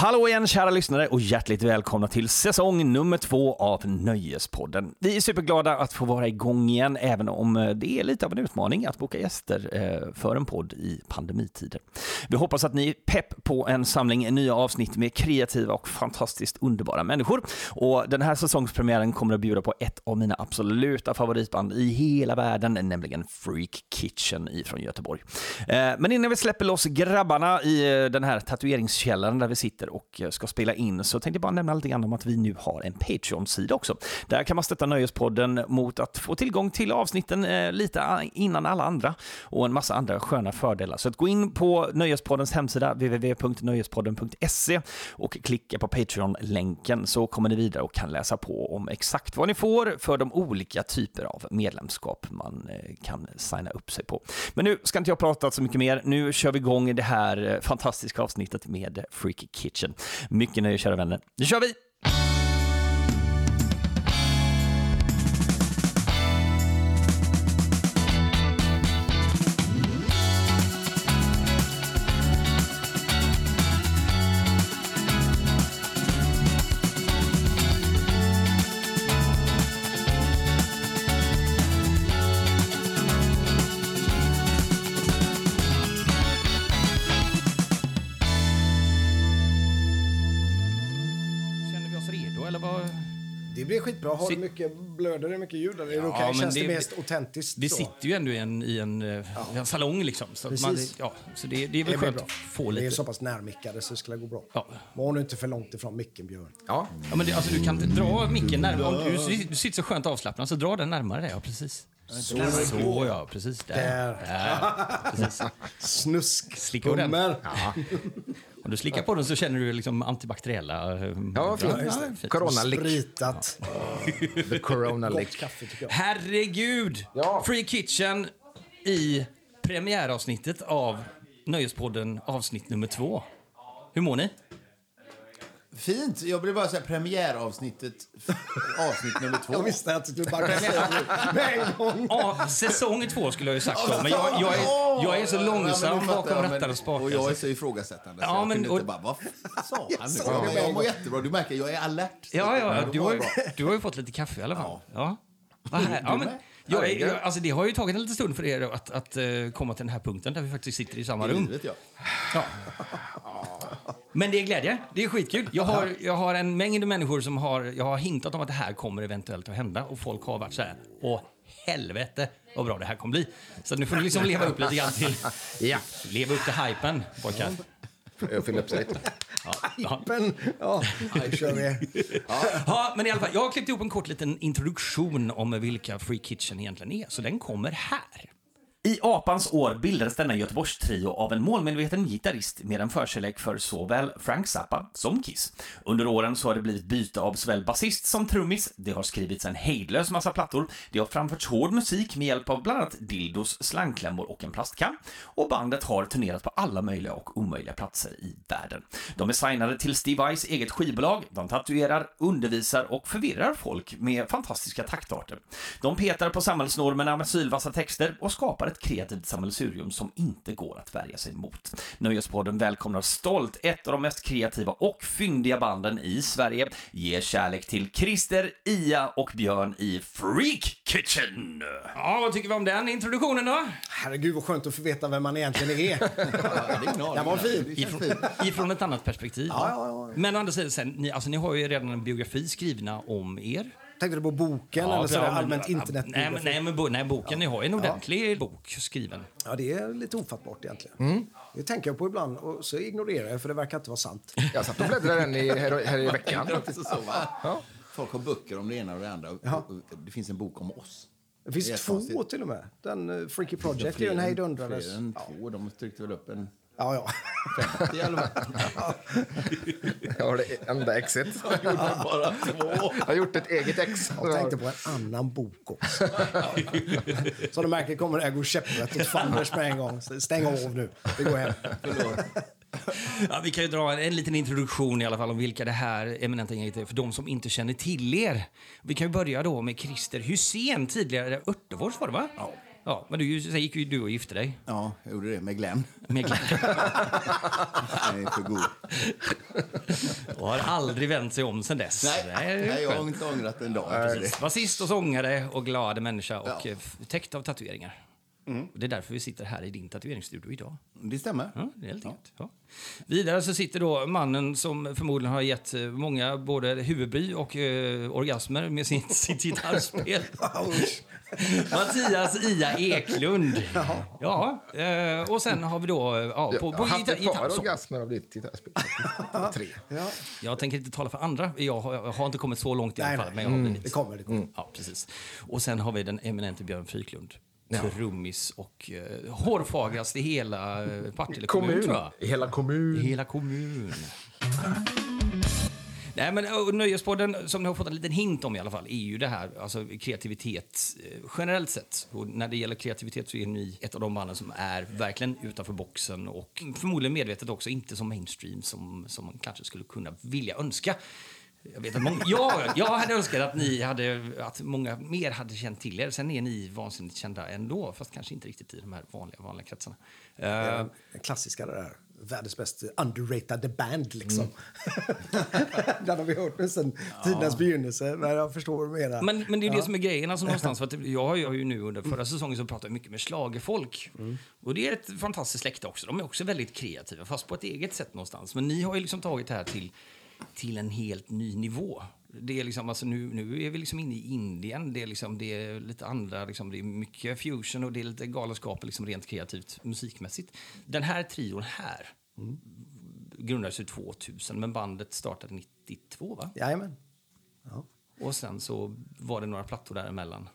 Hallå igen kära lyssnare och hjärtligt välkomna till säsong nummer två av Nöjespodden. Vi är superglada att få vara igång igen, även om eh, det är lite av en utmaning att boka gäster eh, för en podd i pandemitider. Vi hoppas att ni är pepp på en samling nya avsnitt med kreativa och fantastiskt underbara människor. Och den här säsongspremiären kommer att bjuda på ett av mina absoluta favoritband i hela världen, nämligen Freak Kitchen ifrån Göteborg. Eh, men innan vi släpper loss grabbarna i den här tatueringskällaren där vi sitter och eh, ska spela in så tänkte jag bara nämna lite grann om att vi nu har en Patreon-sida också. Där kan man stötta Nöjespodden mot att få tillgång till avsnitten eh, lite ah, innan alla andra och en massa andra sköna fördelar. Så att gå in på Nöjespoddens hemsida www.nöjespodden.se och klicka på Patreon-länken så kommer ni vidare och kan läsa på om exakt vad ni får för de olika typer av medlemskap man eh, kan signa upp sig på. Men nu ska inte jag prata så mycket mer. Nu kör vi igång det här fantastiska avsnittet med Freaky Kitchen. Mycket nöje kära vänner. Nu kör vi! Vi Det skitbra. Har du mycket, blöder det mycket ljud? Eller är det Ja, men Känns det, det- mest autentiskt? Vi så? sitter ju ändå i en, i en, eh, en salong liksom. Så, man, ja, så det, det är väl Det skönt bra. att få Vi är lite... så pass närmickade så det skulle gå bra. Ja. Var nu inte för långt ifrån micken, Björn. Ja, Ja, men det, alltså, du kan dra micken närmare. Om du, du sitter så skönt avslappnad, så dra den närmare dig. Ja, precis. Så, så ja, precis. Där. Där. Där. Precis. Snusk. Slicka. Hummer. Om du slickar på den så känner du liksom antibakteriella... eh, ja fint. ja. Corona. Spritat. The corona Gott lick. kaffe tycker jag. Herregud! Ja. Free Kitchen i premiäravsnittet av Nöjespodden avsnitt nummer två. Hur mår ni? Fint. Jag vill bara säga premiäravsnittet, avsnitt nummer två. Jag visste att du bara en gång. Ja, säsong två skulle jag ju sagt då, men jag, jag, är, jag är så Ja, långsam bakom rattar och spakar. Och jag är så ifrågasättande. Ja, så jag men- kunde och- inte bara, vad sa han nu? Ja, jag mår jättebra. Du märker, jag är alert. Ja, ja, du har, ju, du har ju fått lite kaffe i alla fall. Ja. Vad här, ja, men, jag, jag, alltså, det har ju tagit en liten stund för er att, att eh, komma till den här punkten där vi faktiskt sitter i samma I rum. livet, ja. Ja. Men det är glädje. Det är skitkul. Jag har, jag har en mängd människor som har... Jag har hintat om att det här kommer eventuellt att hända och folk har varit så här. Åh, helvete vad bra det här kommer bli. Så nu får ni liksom leva upp lite grann till... Ja, Leva upp till hypen, pojkar. jag fyller upp sig lite. Ja, ja. Ja, nu kör vi. Ja, men i alla fall, jag har klippt ihop en kort liten introduktion om vilka Free Kitchen egentligen är, så den kommer här. I apans år bildades denna Göteborgstrio av en målmedveten gitarrist med en förkärlek för såväl Frank Zappa som Kiss. Under åren så har det blivit byte av såväl basist som trummis, det har skrivits en hejdlös massa plattor, det har framförts hård musik med hjälp av bland annat dildos, slangklämmor och en plastkam, och bandet har turnerat på alla möjliga och omöjliga platser i världen. De är signade till Steve Vais eget skivbolag, de tatuerar, undervisar och förvirrar folk med fantastiska taktarter. De petar på samhällsnormerna med sylvassa texter och skapar ett kreativt sammelsurium som inte går att värja sig mot. Nöjespodden välkomnar stolt ett av de mest kreativa och fyndiga banden i Sverige. Ge kärlek till Christer, Ia och Björn i Freak Kitchen! Ja, vad tycker vi om den introduktionen då? Herregud vad skönt att få veta vem man egentligen är. Ja, det. Den var fin. Ifrån, ifrån ett annat perspektiv. Ja, ja, ja. Men å andra sidan, sen, ni, alltså, ni har ju redan en biografi skrivna om er. Tänkte du på boken eller sådär ja, allmänt Nej, internetbiografi? men, nej, men bo, nej, boken, ni har en ordentlig bok skriven. Ja, det är lite ofattbart egentligen. Mm. Det tänker jag på ibland och så ignorerar jag för det verkar inte vara sant. Jag satt och bläddrade den i, här, här i veckan. Va? Folk har böcker om det ena och det andra. Ja. Det finns en bok om oss. Det finns Det två konstigt. till och med. Den uh, Freaky Project är ju en hejdundrares. Fler än Ja, två. De tryckte väl upp en ja. ja. 50 i alla fall. Jag har det enda exet. Bara två. Jag har gjort ett eget ex. Jag tänkte på en annan bok också. Så du märker kommer det här gå käpprätt åt fanders med en gång. Stäng av nu. Vi går hem. Ja, vi kan ju dra en, en liten introduktion i alla fall om vilka det här eminenta gänget är, för de som inte känner till er. Vi kan ju börja då med Christer Hussein, tidigare Örtefors var det va? Ja. Ja, men du, sen gick ju du och gifte dig. Ja, jag gjorde det med Glenn. Med Glenn. Är för god. har aldrig vänt sig om sen dess. Nej, är nej, jag har inte ångrat en dag. Basist och sångare och glad människa och Ja. eh, täckt av tatueringar. Och det är därför vi sitter här i din tatueringsstudio idag. Det stämmer. Ja, det är helt enkelt. Ja. Vidare så sitter då mannen som förmodligen har gett eh, många både huvudbry och eh, orgasmer med sitt, sitt gitarrspel. Mattias Ia Eklund. Ja, eh, och sen har vi då eh, ja, på, Jag på har haft ett par orgasmer av ditt gitarrspel. Tre. Ja, Jag tänker inte tala för andra. Jag har, jag har inte kommit så långt i alla fall. nej. Men jag har blivit. det kommer. Det kommer. Ja, precis. Och sen har vi den eminente Björn Fryklund. Trummis och eh, hårfagrast i hela eh, Partille kommun, tror jag. I hela kommun. Hela kommun. Nej, men Nöjespodden, som ni har fått en liten hint om i alla fall, är ju det här, alltså kreativitet eh, generellt sett. Och när det gäller kreativitet så är ni ett av de banden som är verkligen utanför boxen och förmodligen medvetet också inte så mainstream som, som man kanske skulle kunna vilja önska. Jag, vet att många, ja, jag hade önskat att ni hade, att många mer hade känt till er. Sen är ni vansinnigt kända ändå, fast kanske inte riktigt i de här vanliga, vanliga kretsarna. Eh, Den klassiska det där. Världens mest underrated band, liksom. Mm. Den har vi hört nu sen tidens begynnelse. Men jag förstår vad du menar. Men, men det är ju det som är grejen. Alltså någonstans, för att jag har ju nu under förra säsongen så pratade jag mycket med schlagerfolk. Och det är ett fantastiskt släkte också. De är också väldigt kreativa, fast på ett eget sätt någonstans. Men ni har ju liksom tagit det här till, till en helt ny nivå. Det är liksom, alltså nu, nu är vi liksom inne i Indien. Det är, liksom, det är lite andra, liksom, det är mycket fusion och det är lite galenskap liksom, rent kreativt musikmässigt. Den här trion här grundades ju 2000, men bandet startade 92, va? Jajamän. Ja. Och sen så var det några plattor däremellan.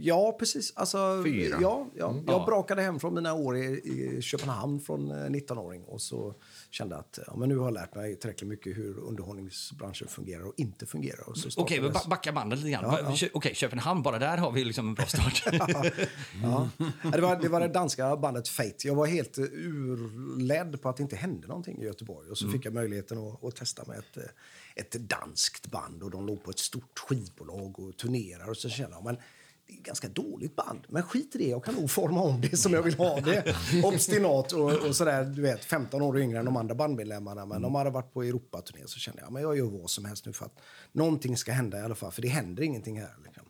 Ja, precis. Alltså, Fyra. Ja, ja. Mm. Jag brakade hem från mina år i, i Köpenhamn från eh, 19-åring och så kände att ja, men nu har jag lärt mig tillräckligt mycket hur underhållningsbranschen fungerar och inte fungerar. Och så Okej, startades- men ba- backa bandet lite grann. Ja, ja. Okej, Köpenhamn, bara där har vi liksom en bra start. Ja. Det, var, det var det danska bandet Fate. Jag var helt eh, urledd på att det inte hände någonting i Göteborg. Och så fick jag möjligheten att, att testa med ett, eh, ett danskt band. Och De låg på ett stort skivbolag och turnerar. Och så kände jag, men ganska dåligt band. Men skit i det, jag kan nog forma om det som jag vill ha det. Obstinat och, och sådär, du vet, 15 år yngre än de andra bandmedlemmarna. Men de hade varit på Europaturné så kände jag, men jag gör vad som helst nu för att någonting ska hända i alla fall. För det händer ingenting här. Liksom.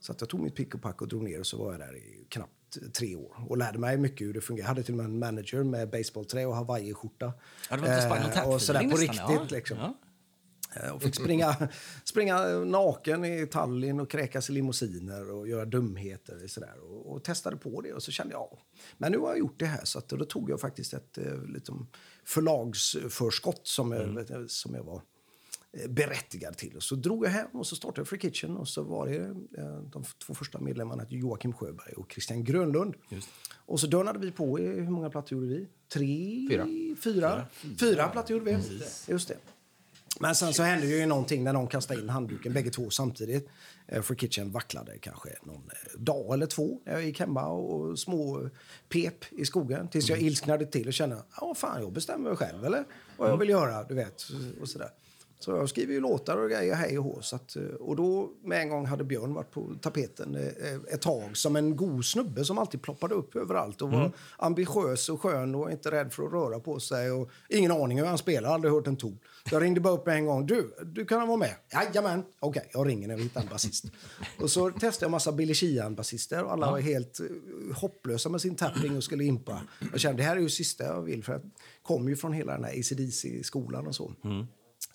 Så att jag tog mitt pick och pack och drog ner och så var jag där i knappt tre år och lärde mig mycket hur det fungerar. Jag hade till och med en manager med baseballträ och hawaiiskjorta. Ja, det var Eh, och sådär på riktigt ja. liksom. Ja. Eh, Och fick springa, springa naken i Tallinn och kräkas i limousiner och göra dumheter. Och, sådär. Och, och testade på det och så kände jag, men nu har jag gjort det här. Så att, då tog jag faktiskt ett eh, liksom, förlagsförskott som, jag, som jag var eh, berättigad till. Och så drog jag hem och så startade jag Free Kitchen och så var det de två första medlemmarna Joakim Sjöberg och Christian Grönlund. Och så dönade vi på hur många plattor gjorde vi? Tre? Fyra. Fyra, Fyra plattor gjorde vi. Just det. Men sen så hände ju någonting när någon kastade in handduken, bägge två samtidigt. Eh, Free Kitchen vacklade kanske någon eh, dag eller två. Jag gick hemma och små pep i skogen tills jag ilsknade till och kände ja fan jag bestämmer själv eller vad jag vill göra, du vet. Och sådär. Så jag skriver ju låtar och grejer hej och hå. Att, eh, och då med en gång hade Björn varit på tapeten eh, ett tag som en god snubbe som alltid ploppade upp överallt och var ambitiös och skön och inte rädd för att röra på sig. Och ingen aning hur han spelar, aldrig hört en ton. Jag ringde bara upp en gång. Du, du kan vara med? Jajamän. Okej, jag ringer när vi hittar en basist. och så testade jag massa Billy Sheehan-basister och alla var helt eh, hopplösa med sin tapping och skulle impa. Jag kände det här är ju sista jag vill för jag kom ju från hela den här ACDC-skolan och så.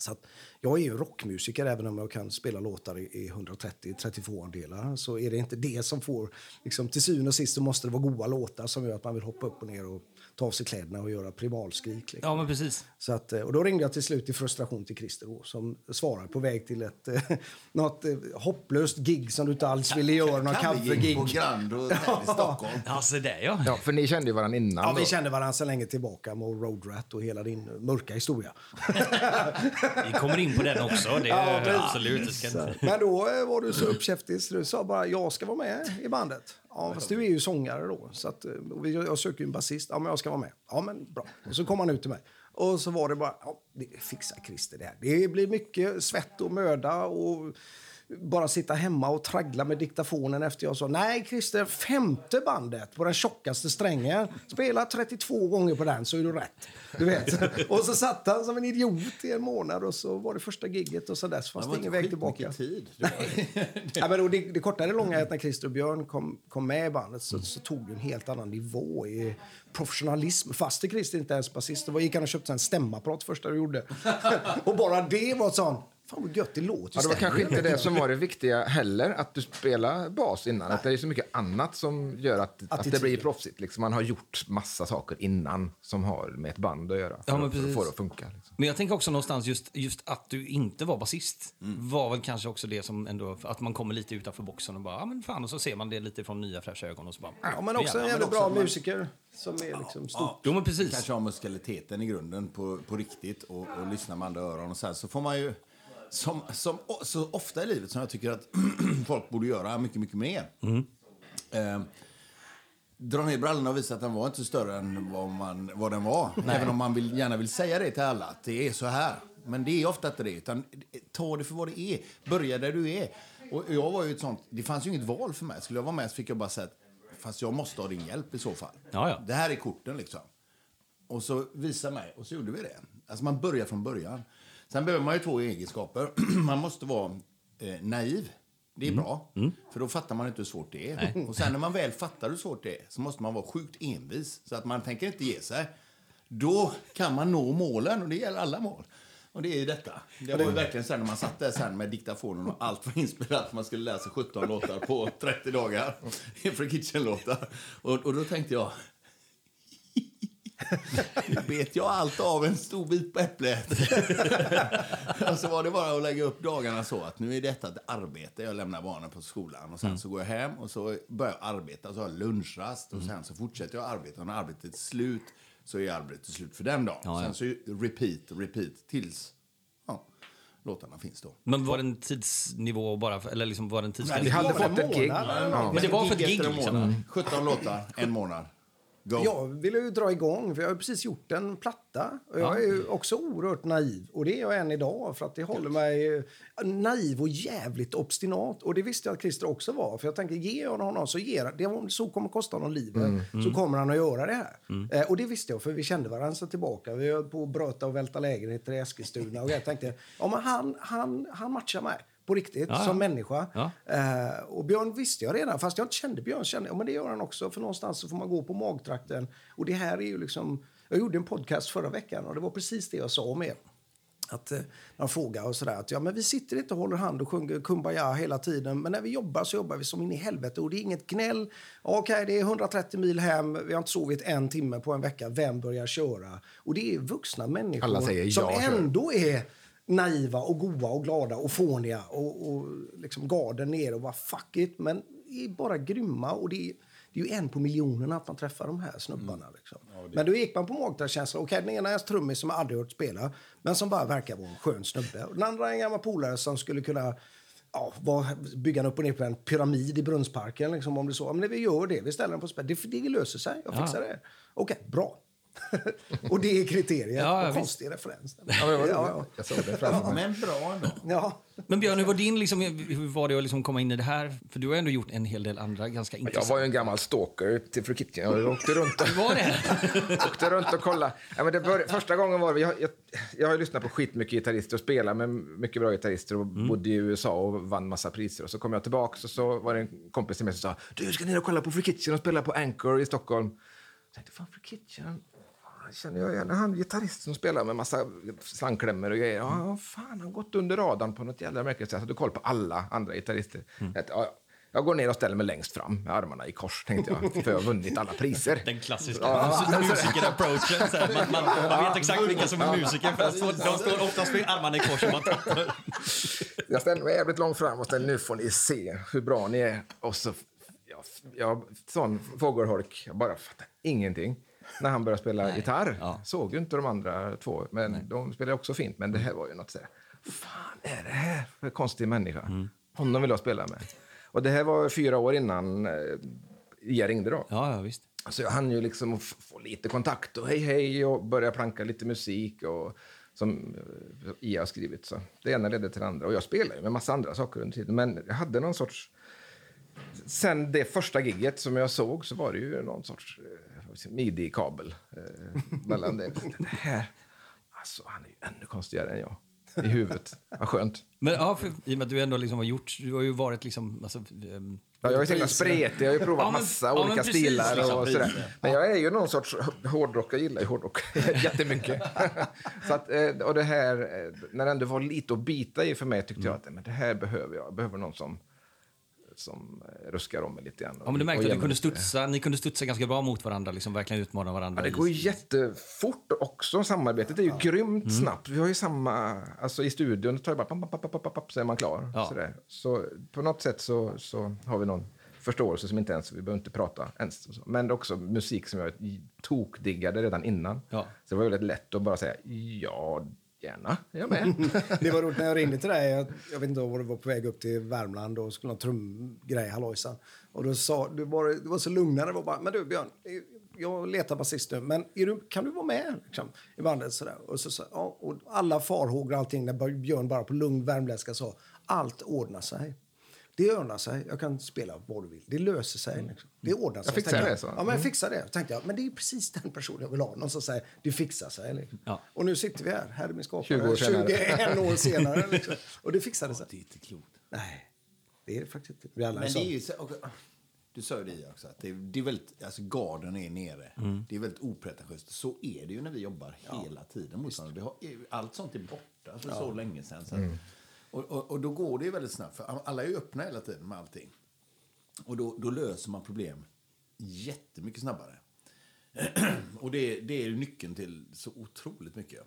Så att jag är ju rockmusiker även om jag kan spela låtar i, i 130-32-andelar. Så är det inte det som får... Liksom, till syvende och sist så måste det vara goda låtar som gör att man vill hoppa upp och ner och ta av sig kläderna och göra primalskrik. Liksom. ja, men precis. Så att, eh, och då ringde jag till slut i frustration till Christer då, som svarade på väg till ett eh, något eh, hopplöst gig som du inte alls ville göra. Någon Covergig på Grand i Stockholm. Ja, så där ja. Ja, för ni kände ju varandra innan. Ja, vi då. kände varandra så länge tillbaka med Road Rat och hela din mörka historia. Vi kommer in på den också. Det Ja, är precis. absolut. Men då eh, var du så uppkäftig så du sa bara jag ska vara med i bandet. Ja, fast du är ju sångare då. Så att, eh, jag söker ju en basist. Ja, men jag ska vara med. Ja, men bra. Och så kom han ut till mig. Och så var det bara, ja, det fixar Christer det här. Det blir mycket svett och möda och bara sitta hemma och traggla med diktafonen efter jag sa nej Christer, femte bandet på den tjockaste strängen. Spela 32 gånger på den så är du rätt. Du vet. och så satt han som en idiot i en månad och så var det första gigget och så dess fanns det, ingen väg tillbaka. tid. ja, men det, det korta eller långa är att när Christer och Björn kom, kom med i bandet så, så tog det en helt annan nivå i professionalism. Fast Christer inte ens basist. Då gick han och köpte en stämapparat första du gjorde. och bara det var sånt. Fan vad gött det låter. Ja, det var kanske inte det som var det viktiga heller, att du spelar bas innan. Att det är så mycket annat som gör att, att det blir proffsigt. Liksom man har gjort massa saker innan som har med ett band att göra. För, Ja, men att- för att precis. få det att funka. Liksom. Men jag tänker också någonstans just, just att du inte var basist var väl kanske också det som ändå, att man kommer lite utanför boxen och bara, ja men fan, och så ser man det lite från nya fräscha ögon och så bara, Ja, men också en jävligt bra man- musiker som är liksom stort. Jo men precis. kanske har muskaliteten i grunden på, på riktigt och, och lyssnar med andra öron och så här, så får man ju som, som så ofta i livet som jag tycker att folk borde göra mycket, mycket mer. Eh, dra ner brallorna och visa att den var inte större än vad, man, vad den var. Även om man vill, gärna vill säga det till alla, att det är så här. Men det är ofta inte det, utan ta det för vad det är. Börja där du är. Och jag var ju ett sånt, det fanns ju inget val för mig. Skulle jag vara med så fick jag bara säga att fast jag måste ha din hjälp i så fall. Ja, ja. Det här är korten liksom. Och så visa mig, och så gjorde vi det. Alltså man börjar från början. Sen behöver man ju två egenskaper. man måste vara eh, naiv. Det är bra, för då fattar man inte hur svårt det är. Och sen när man väl fattar hur svårt det är så måste man vara sjukt envis. Så att man tänker inte ge sig. Då kan man nå målen, och det gäller alla mål. Och det är ju detta. Det var ju verkligen sen när man satt där sen med diktafonen och allt var inspelat. Man skulle läsa 17 låtar på 30 dagar. Inför Kitchen-låtar. Och, och då tänkte jag, bet jag allt av en stor bit på äpplet. och så var det bara att lägga upp dagarna så att nu är detta ett arbete. Jag lämnar barnen på skolan och sen så går jag hem och så börjar jag arbeta. Och så har jag lunchrast och sen så fortsätter jag arbeta. Och när arbetet är slut så är arbetet slut för den dagen. Ja, ja. Sen så repeat, repeat tills ja, låtarna finns då. Men var det en tidsnivå bara, för, eller liksom var det en tidsgräns? Vi hade var fått ett gig. Ja. Men det var för ett gig liksom? månad. 17 låtar, en månad. Go. Jag ville ju dra igång, för jag har precis gjort en platta. Och jag är ju också oerhört naiv. Och det är jag än idag, för att det håller mig eh, naiv och jävligt obstinat. Och det visste jag att Christer också var. För jag tänker, ger jag honom så ger det så kommer kosta honom livet, så kommer han att göra det här. Eh, och det visste jag, för vi kände varandra så tillbaka. Vi höll på att bröta och välta lägenheter i Eskilstuna. Och jag tänkte, ja men han, han, han matchar mig. På riktigt, Ja, ja. som människa. Ja. Eh, och Björn visste jag redan, fast jag inte kände Björn. Kände, ja, men det gör han också, för någonstans så får man gå på magtrakten. Och det här är ju liksom... Jag gjorde en podcast förra veckan och det var precis det jag sa med att eh, man frågar och sådär att ja, men vi sitter inte och håller hand och sjunger Kumbaya hela tiden, men när vi jobbar så jobbar vi som in i helvete och det är inget gnäll. Okej, det är 130 mil hem, vi har inte sovit en timme på en vecka, vem börjar köra? Och det är vuxna människor som ändå är naiva och goa och glada och fåniga och, och liksom garden ner och bara fuck it, men är bara grymma och det är, det är ju en på miljonen att man träffar de här snubbarna. Liksom. Men då gick man på magkänsla. Okej, den ena är en trummis som jag aldrig hört spela, men som bara verkar vara en skön snubbe. Och den andra är en gammal polare som skulle kunna ja, var, bygga upp och ner på en pyramid i Brunnsparken. Liksom, om det så. Men vi gör det, vi ställer den på spel. Det, det löser sig, jag fixar det. Okej, bra. och det är kriteriet. Ja, ja, konstig referens. Ja, men det var Ja, roligt. Jag såg det mig. Men bra ändå. Ja. Men Björn, hur var, din, liksom, hur var det att liksom komma in i det här? För du har ändå gjort en hel del andra ganska Jag intressanta... var ju en gammal stalker till Fru Kitchen. Jag åkte runt och, var det? åkte runt och kollade. Ja, men det bör, första gången var det, jag, jag, jag har ju lyssnat på skitmycket gitarrister och spelat med mycket bra gitarrister och bodde i USA och vann massa priser. Och så kom jag tillbaka och så var det en kompis till mig som sa du ska ner och kolla på Free Kitchen och spela på Anchor i Stockholm. Jag tänkte, fan Free Kitchen, känner jag igen han gitarrist som spelar med massa slangklämmor och grejer. Ja, fan, han har gått under radarn på något jävla märkligt sätt. Hade koll på alla andra gitarrister. Jag tänkte, ja, jag går ner och ställer mig längst fram med armarna i kors, tänkte jag, för jag har vunnit alla priser. Den klassiska Ja. musiker-approachen. så Man, man, man vet exakt vilka som är musiker, för de står oftast med armarna i kors. och Man. Jag ställde mig jävligt långt fram och ställde, nu får ni se hur bra ni är. Och så, jag, jag sån fågelholk, jag bara fattar ingenting. När han började spela gitarr. Ja. Såg ju inte de andra två, men de spelade också fint. Men det här var ju något sådär, fan är det här för konstig människa? Mm. Honom vill jag spela med. Och det här var fyra år innan eh, jag ringde då. Ja, ja, visst. Så jag hann ju liksom få lite kontakt och hej hej och börja planka lite musik. Och som eh, IA har skrivit. Så det ena ledde till det andra. Och jag spelade ju med massa andra saker under tiden. Men jag hade någon sorts... Sen det första gigget som jag såg så var det ju någon sorts eh, midi-kabel eh, mellan det. det här, alltså han är ju ännu konstigare än jag i huvudet. Vad skönt. Men ja, för, i och med att du ändå liksom har gjort, du har ju varit liksom, alltså, ehm, Ja, jag har ju tänkt spretig, jag har ju provat Ja, men- massa ja, olika precis, stilar liksom. och sådär. Men jag är ju någon sorts hårdrock, jag gillar ju hårdrock jättemycket. så att, eh, och det här, eh, när det ändå var lite att bita i för mig tyckte jag att men det här behöver jag. Jag behöver någon som, som eh, ruskar om mig lite grann. ja men du märkte att du kunde studsa, ni kunde studsa ganska bra mot varandra, liksom verkligen utmana varandra. Ja, det går ju jättefort också. Samarbetet är ju grymt snabbt. Vi har ju samma... Alltså i studion det tar ju bara... Pam, pam, pam, pam, pam, pam, så är man klar. Ja. Sådär. Så på något sätt så, så har vi någon förståelse som inte ens... Vi behöver inte prata ens. Men det också musik som jag tokdiggade redan innan. Ja. Så det var väldigt lätt att bara säga ja, gärna. Jag med. Det var roligt när jag ringde till dig. Jag, jag vet inte om du var på väg upp till Värmland och skulle ha trumgrej, hallojsan. Och då sa du var, det var så lugnare. Det var bara, men du Björn, jag letar basist nu, men är du, kan du vara med liksom, i bandet? Sådär. Och, så, så, ja, och alla farhågor och allting, när Björn bara på lugn värmländska sa, allt ordnar sig. Det ordnar sig. Jag kan spela vad du vill. Det löser sig. Liksom. Det ordnar sig. Jag fixar det, så. Ja, men jag fixar det. Tänkte jag. Men det är precis den personen jag vill ha. Någon som säger det fixar sig. Liksom. Ja. Och nu sitter vi här. Här är min skapare. 20 år senare. 21 år senare. Liksom. Och det fixade sig. Det är inte klokt. Nej, det är det faktiskt inte. Vi alla Men det är ju så, du sa ju det också, att det är, det är väldigt, alltså garden är nere. Det är väldigt opretentiöst. Så är det ju när vi jobbar hela tiden mot varandra. Vi har, allt sånt är borta för så länge sedan. Så. att- och, och, och då går det ju väldigt snabbt, för alla är ju öppna hela tiden med allting. Och då, då löser man problem jättemycket snabbare. och det, det är ju nyckeln till så otroligt mycket.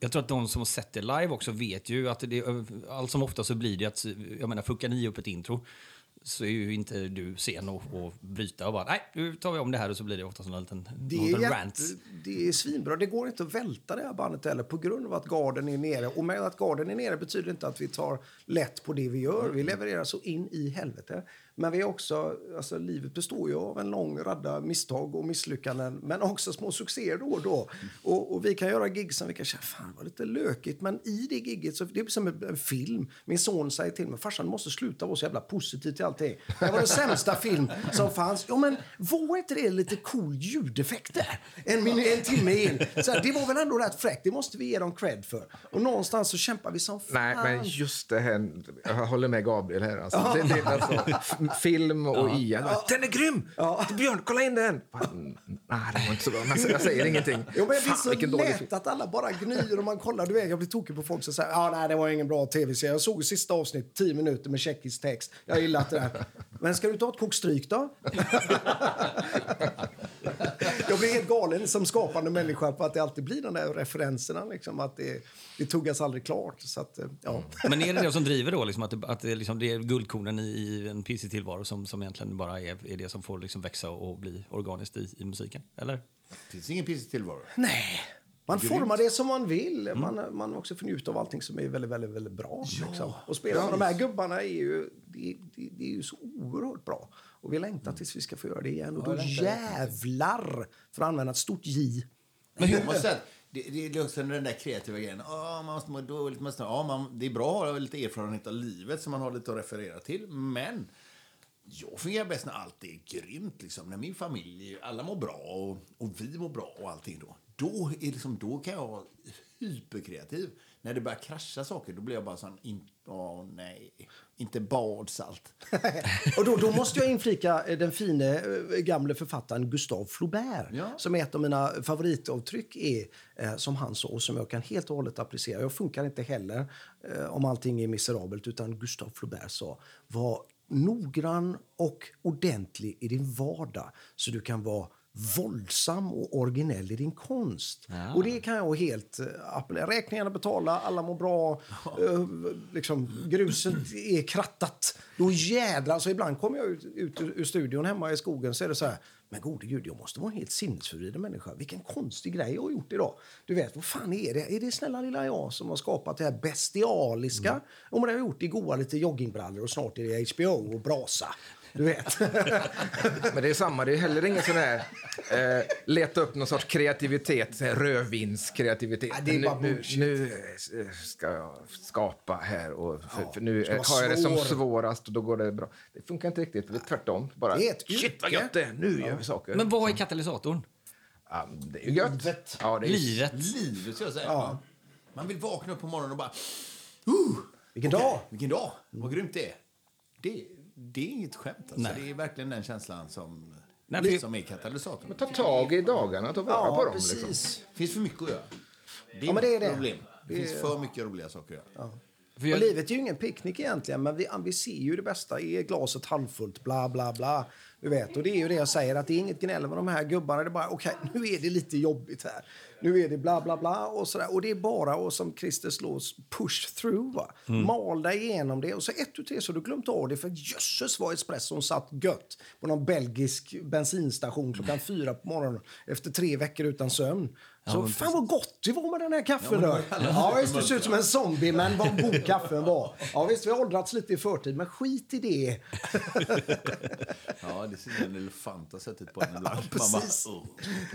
Jag tror att de som har sett det live också vet ju att det, allt som ofta så blir det att, jag menar, funkar ni upp ett intro så är ju inte du sen och, och bryta och bara nej, nu tar vi om det här och så blir det ofta en liten, Det är, liten rant. det är svinbra. Det går inte att välta det här bandet heller på grund av att garden är nere. Och med att garden är nere betyder inte att vi tar lätt på det vi gör. Vi levererar så in i helvete. Men vi är också, alltså livet består ju av en lång radda misstag och misslyckanden. Men också små succéer då och då. Och, och vi kan göra gig som vi kan känna, fan var lite lökigt. Men i det gigget, så, det är som en, en film. Min son säger till mig, farsan måste sluta vara så jävla positiv till allting. Det var den sämsta film som fanns. Ja men var inte det lite cool ljudeffekt där? En, min, en timme in. Så här, det var väl ändå rätt fräckt, det måste vi ge dem cred för. Och någonstans så kämpar vi som fan. Nej, men just det här... Jag håller med Gabriel här. Alltså. Det, det, alltså, film och IA. Den är grym! Björn, kolla in den! Mm, Nej, det var inte så bra. Men jag säger ingenting. Jo, men det är så lätt att alla bara gnyr och man kollar. Du vet, jag blir tokig på folk som säger ah, nej, det var ingen bra tv-serie. Jag såg sista avsnitt, 10 minuter med tjeckisk text. Jag gillar inte det. här. Men ska du ta ett kokstryk då? jag blir helt galen som skapande människa på att det alltid blir de där referenserna. Liksom, att det, det tuggas aldrig klart. Så att, eh, ja. Men är det det som driver då? Liksom, att det, att det, liksom, det är guldkornen i, i en pissig tillvaro som, som egentligen bara är, är det som får liksom växa och bli organiskt i, i musiken? Eller? Det finns ingen pissig tillvaro. Nej. Man formar det som man vill. Man, man också får njuta av allting som är väldigt, väldigt, väldigt bra. liksom. Och spela med de här gubbarna är ju, det, det, det är ju så oerhört bra. Och vi längtar tills vi ska få göra det igen. Och då jävlar, för att använda ett stort J. Men jag måste det, det är också den där kreativa grejen. Åh, man måste må dåligt, man måste, ja, man, det är bra att ha lite erfarenhet av livet som man har lite att referera till. Men jag fungerar bäst när allt är grymt. Liksom. När min familj, alla mår bra och, och vi mår bra och allting då. Då, är liksom, då kan jag vara hyperkreativ. När det börjar krascha saker, då blir jag bara sån, in, åh nej, inte badsalt. och då, då måste jag inflika eh, den fine eh, gamle författaren Gustave Flaubert. Ja. Som är ett av mina favoritavtryck är, eh, som han sa och som jag kan helt och hållet applicera. Jag funkar inte heller eh, om allting är miserabelt utan Gustave Flaubert sa var noggrann och ordentlig i din vardag så du kan vara våldsam och originell i din konst. Och det kan jag helt uh, appellera. Räkningarna betala, alla mår bra, eh, liksom, gruset är krattat. Då jädrar, alltså ibland kommer jag ut, ut ur ur studion hemma i skogen så är det så här, men gode gud, jag måste vara en helt sinnesförvirrad människa. Vilken konstig grej jag har gjort idag. Du vet, vad fan är det? Är det snälla lilla jag som har skapat det här bestialiska? Mm. Och det har gjort i goa lite joggingbrallor och snart är det HBO och brasa. Du vet. Men det är samma, det är heller ingen sån här eh, leta upp någon sorts kreativitet, rödvinskreativitet. Ja, det är bara nu, nu, eh, ska jag skapa här och för, för nu har jag det som svår. svårast och då går det bra. Det funkar inte riktigt, det är tvärtom. Bara, Det är ett Shit vad gött det nu gör vi saker. Men vad är katalysatorn? ja, det är ju gött. Livet. Ja, det är Livet. Livet, ska jag säga. Ja. Man vill vakna upp på morgonen och bara... Vilken Okej, dag! Vilken dag! Vad grymt det är. Det, det är inget skämt. Alltså. Nej. Det är verkligen den känslan som, Nej, som är katalysatorn. Ta tag i dagarna, ta vara på Ja, dem. precis. Liksom. Det finns för mycket att göra. Det är, Ja, men det är det. problem. Det finns för mycket roliga saker att göra. För Och jag, livet är ju ingen picknick egentligen, men vi, vi ser ju det bästa. Är glaset halvfullt? Bla, bla, bla. Du vet, och det är ju det jag säger, att det är inget gnäll med de här gubbarna. Det är bara, okej, nu är det lite jobbigt här. Nu är det bla, bla, bla och sådär. Och det är bara, och som Christer slås, push through. Va? Mal dig igenom det. Och så ett, tu, tre, så har du glömt av det. För jösses vad espresson satt gött på någon belgisk bensinstation klockan fyra på morgonen efter tre veckor utan sömn. Så fan vad gott det var med den här kaffen då. Ja, visst, du ser ut som en zombie, men vad god kaffen var. Ja, visst, vi har åldrats lite i förtid, men skit i det. Ja, det ser ut som en elefant har suttit på en ibland. Ja. "Åh."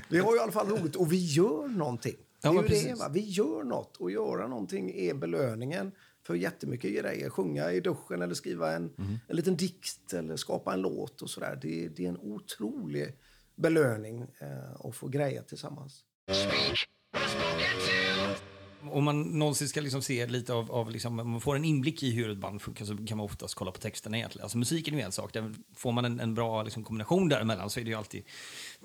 Vi har ju i alla fall roligt och vi gör någonting. Det Ja, är men ju det, va? Vi gör något och göra någonting är belöningen för jättemycket grejer. Sjunga i duschen eller skriva en, Mhm. en liten dikt eller skapa en låt och sådär. Det, det är en otrolig belöning eh, att få grejer tillsammans. Om man någonsin ska liksom se lite av, av liksom, om man får en inblick i hur ett band funkar så kan man oftast kolla på texterna egentligen. Alltså musiken är ju en sak, där får man en, en bra liksom, kombination däremellan så är det ju alltid,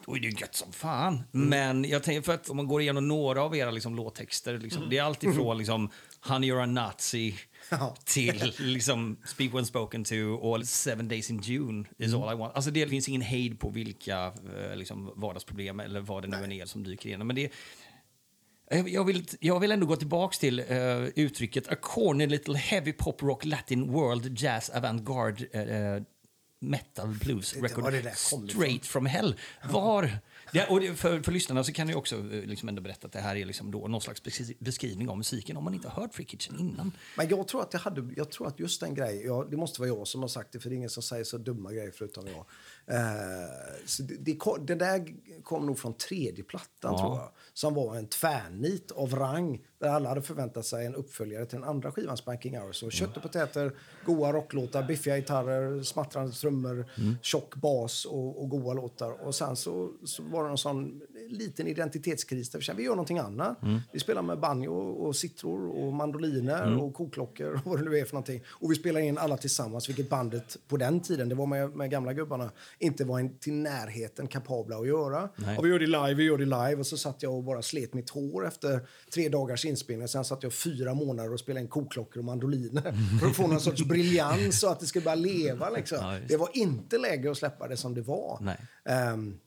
då är det ju gött som fan. Men jag tänker, för att om man går igenom några av era liksom, låttexter, liksom, det är alltid från liksom, Honey you're a Nazi Ja. till liksom, Speak when spoken to och Seven days in June is all I want. Alltså det finns ingen hejd på vilka eh, liksom, vardagsproblem eller vad det nu än är som dyker igenom. Men det, jag jag vill, jag vill ändå gå tillbaka till eh, uttrycket A corny little heavy pop rock latin world jazz avantgarde eh, metal blues record straight from hell. Var... Det, och för, för lyssnarna så kan jag också liksom ändå berätta att det här är liksom då någon slags beskri- beskrivning av musiken om man inte har hört Free Kitchen innan. Men jag tror att jag hade, jag tror att just den grejen, ja, det måste vara jag som har sagt det för det är ingen som säger så dumma grejer förutom jag. Eh, så det, det, där kom nog från tredje plattan Ja. tror jag. Som var en tvärnit av rang där alla hade förväntat sig en uppföljare till den andra skivan Spanking Hours. Så kött och potäter, goa rocklåtar, biffiga gitarrer, smattrande trummor, tjock bas och, och goa låtar. Och sen så, så var det en sån liten identitetskris där vi kände vi gör någonting annat. Vi spelar med banjo och sitror och mandoliner och koklockor och vad det nu är för någonting. Och vi spelar in alla tillsammans, vilket bandet på den tiden, det var med, med gamla gubbarna, inte var in, till närheten kapabla att göra. Nej. Och vi gör det live, vi gör det live. Och så satt jag och bara slet mitt hår efter tre dagars inspelning. Sen satt jag fyra månader och spelade in koklockor och mandoliner för att få någon sorts briljans och att det skulle bara leva. Liksom. Ja, det var inte läge att släppa det som det var. Nej. Ehm,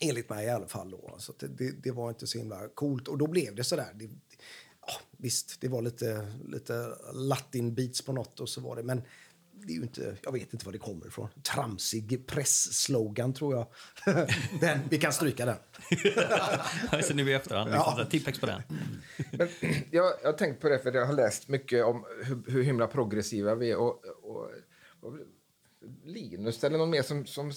enligt mig i alla fall. Då. Så det, det, det var inte så himla coolt. Och då blev det sådär. Det, ja, visst, det var lite, lite latin beats på något och så var det. Men det är ju inte, jag vet inte var det kommer ifrån. Tramsig press-slogan tror jag. den, vi kan stryka den. så nu i efterhand, Ja. liksom, tippex på den. Men jag, jag har tänkt på det för jag har läst mycket om hur, hur himla progressiva vi är. Och, och, och Linus eller någon mer som, som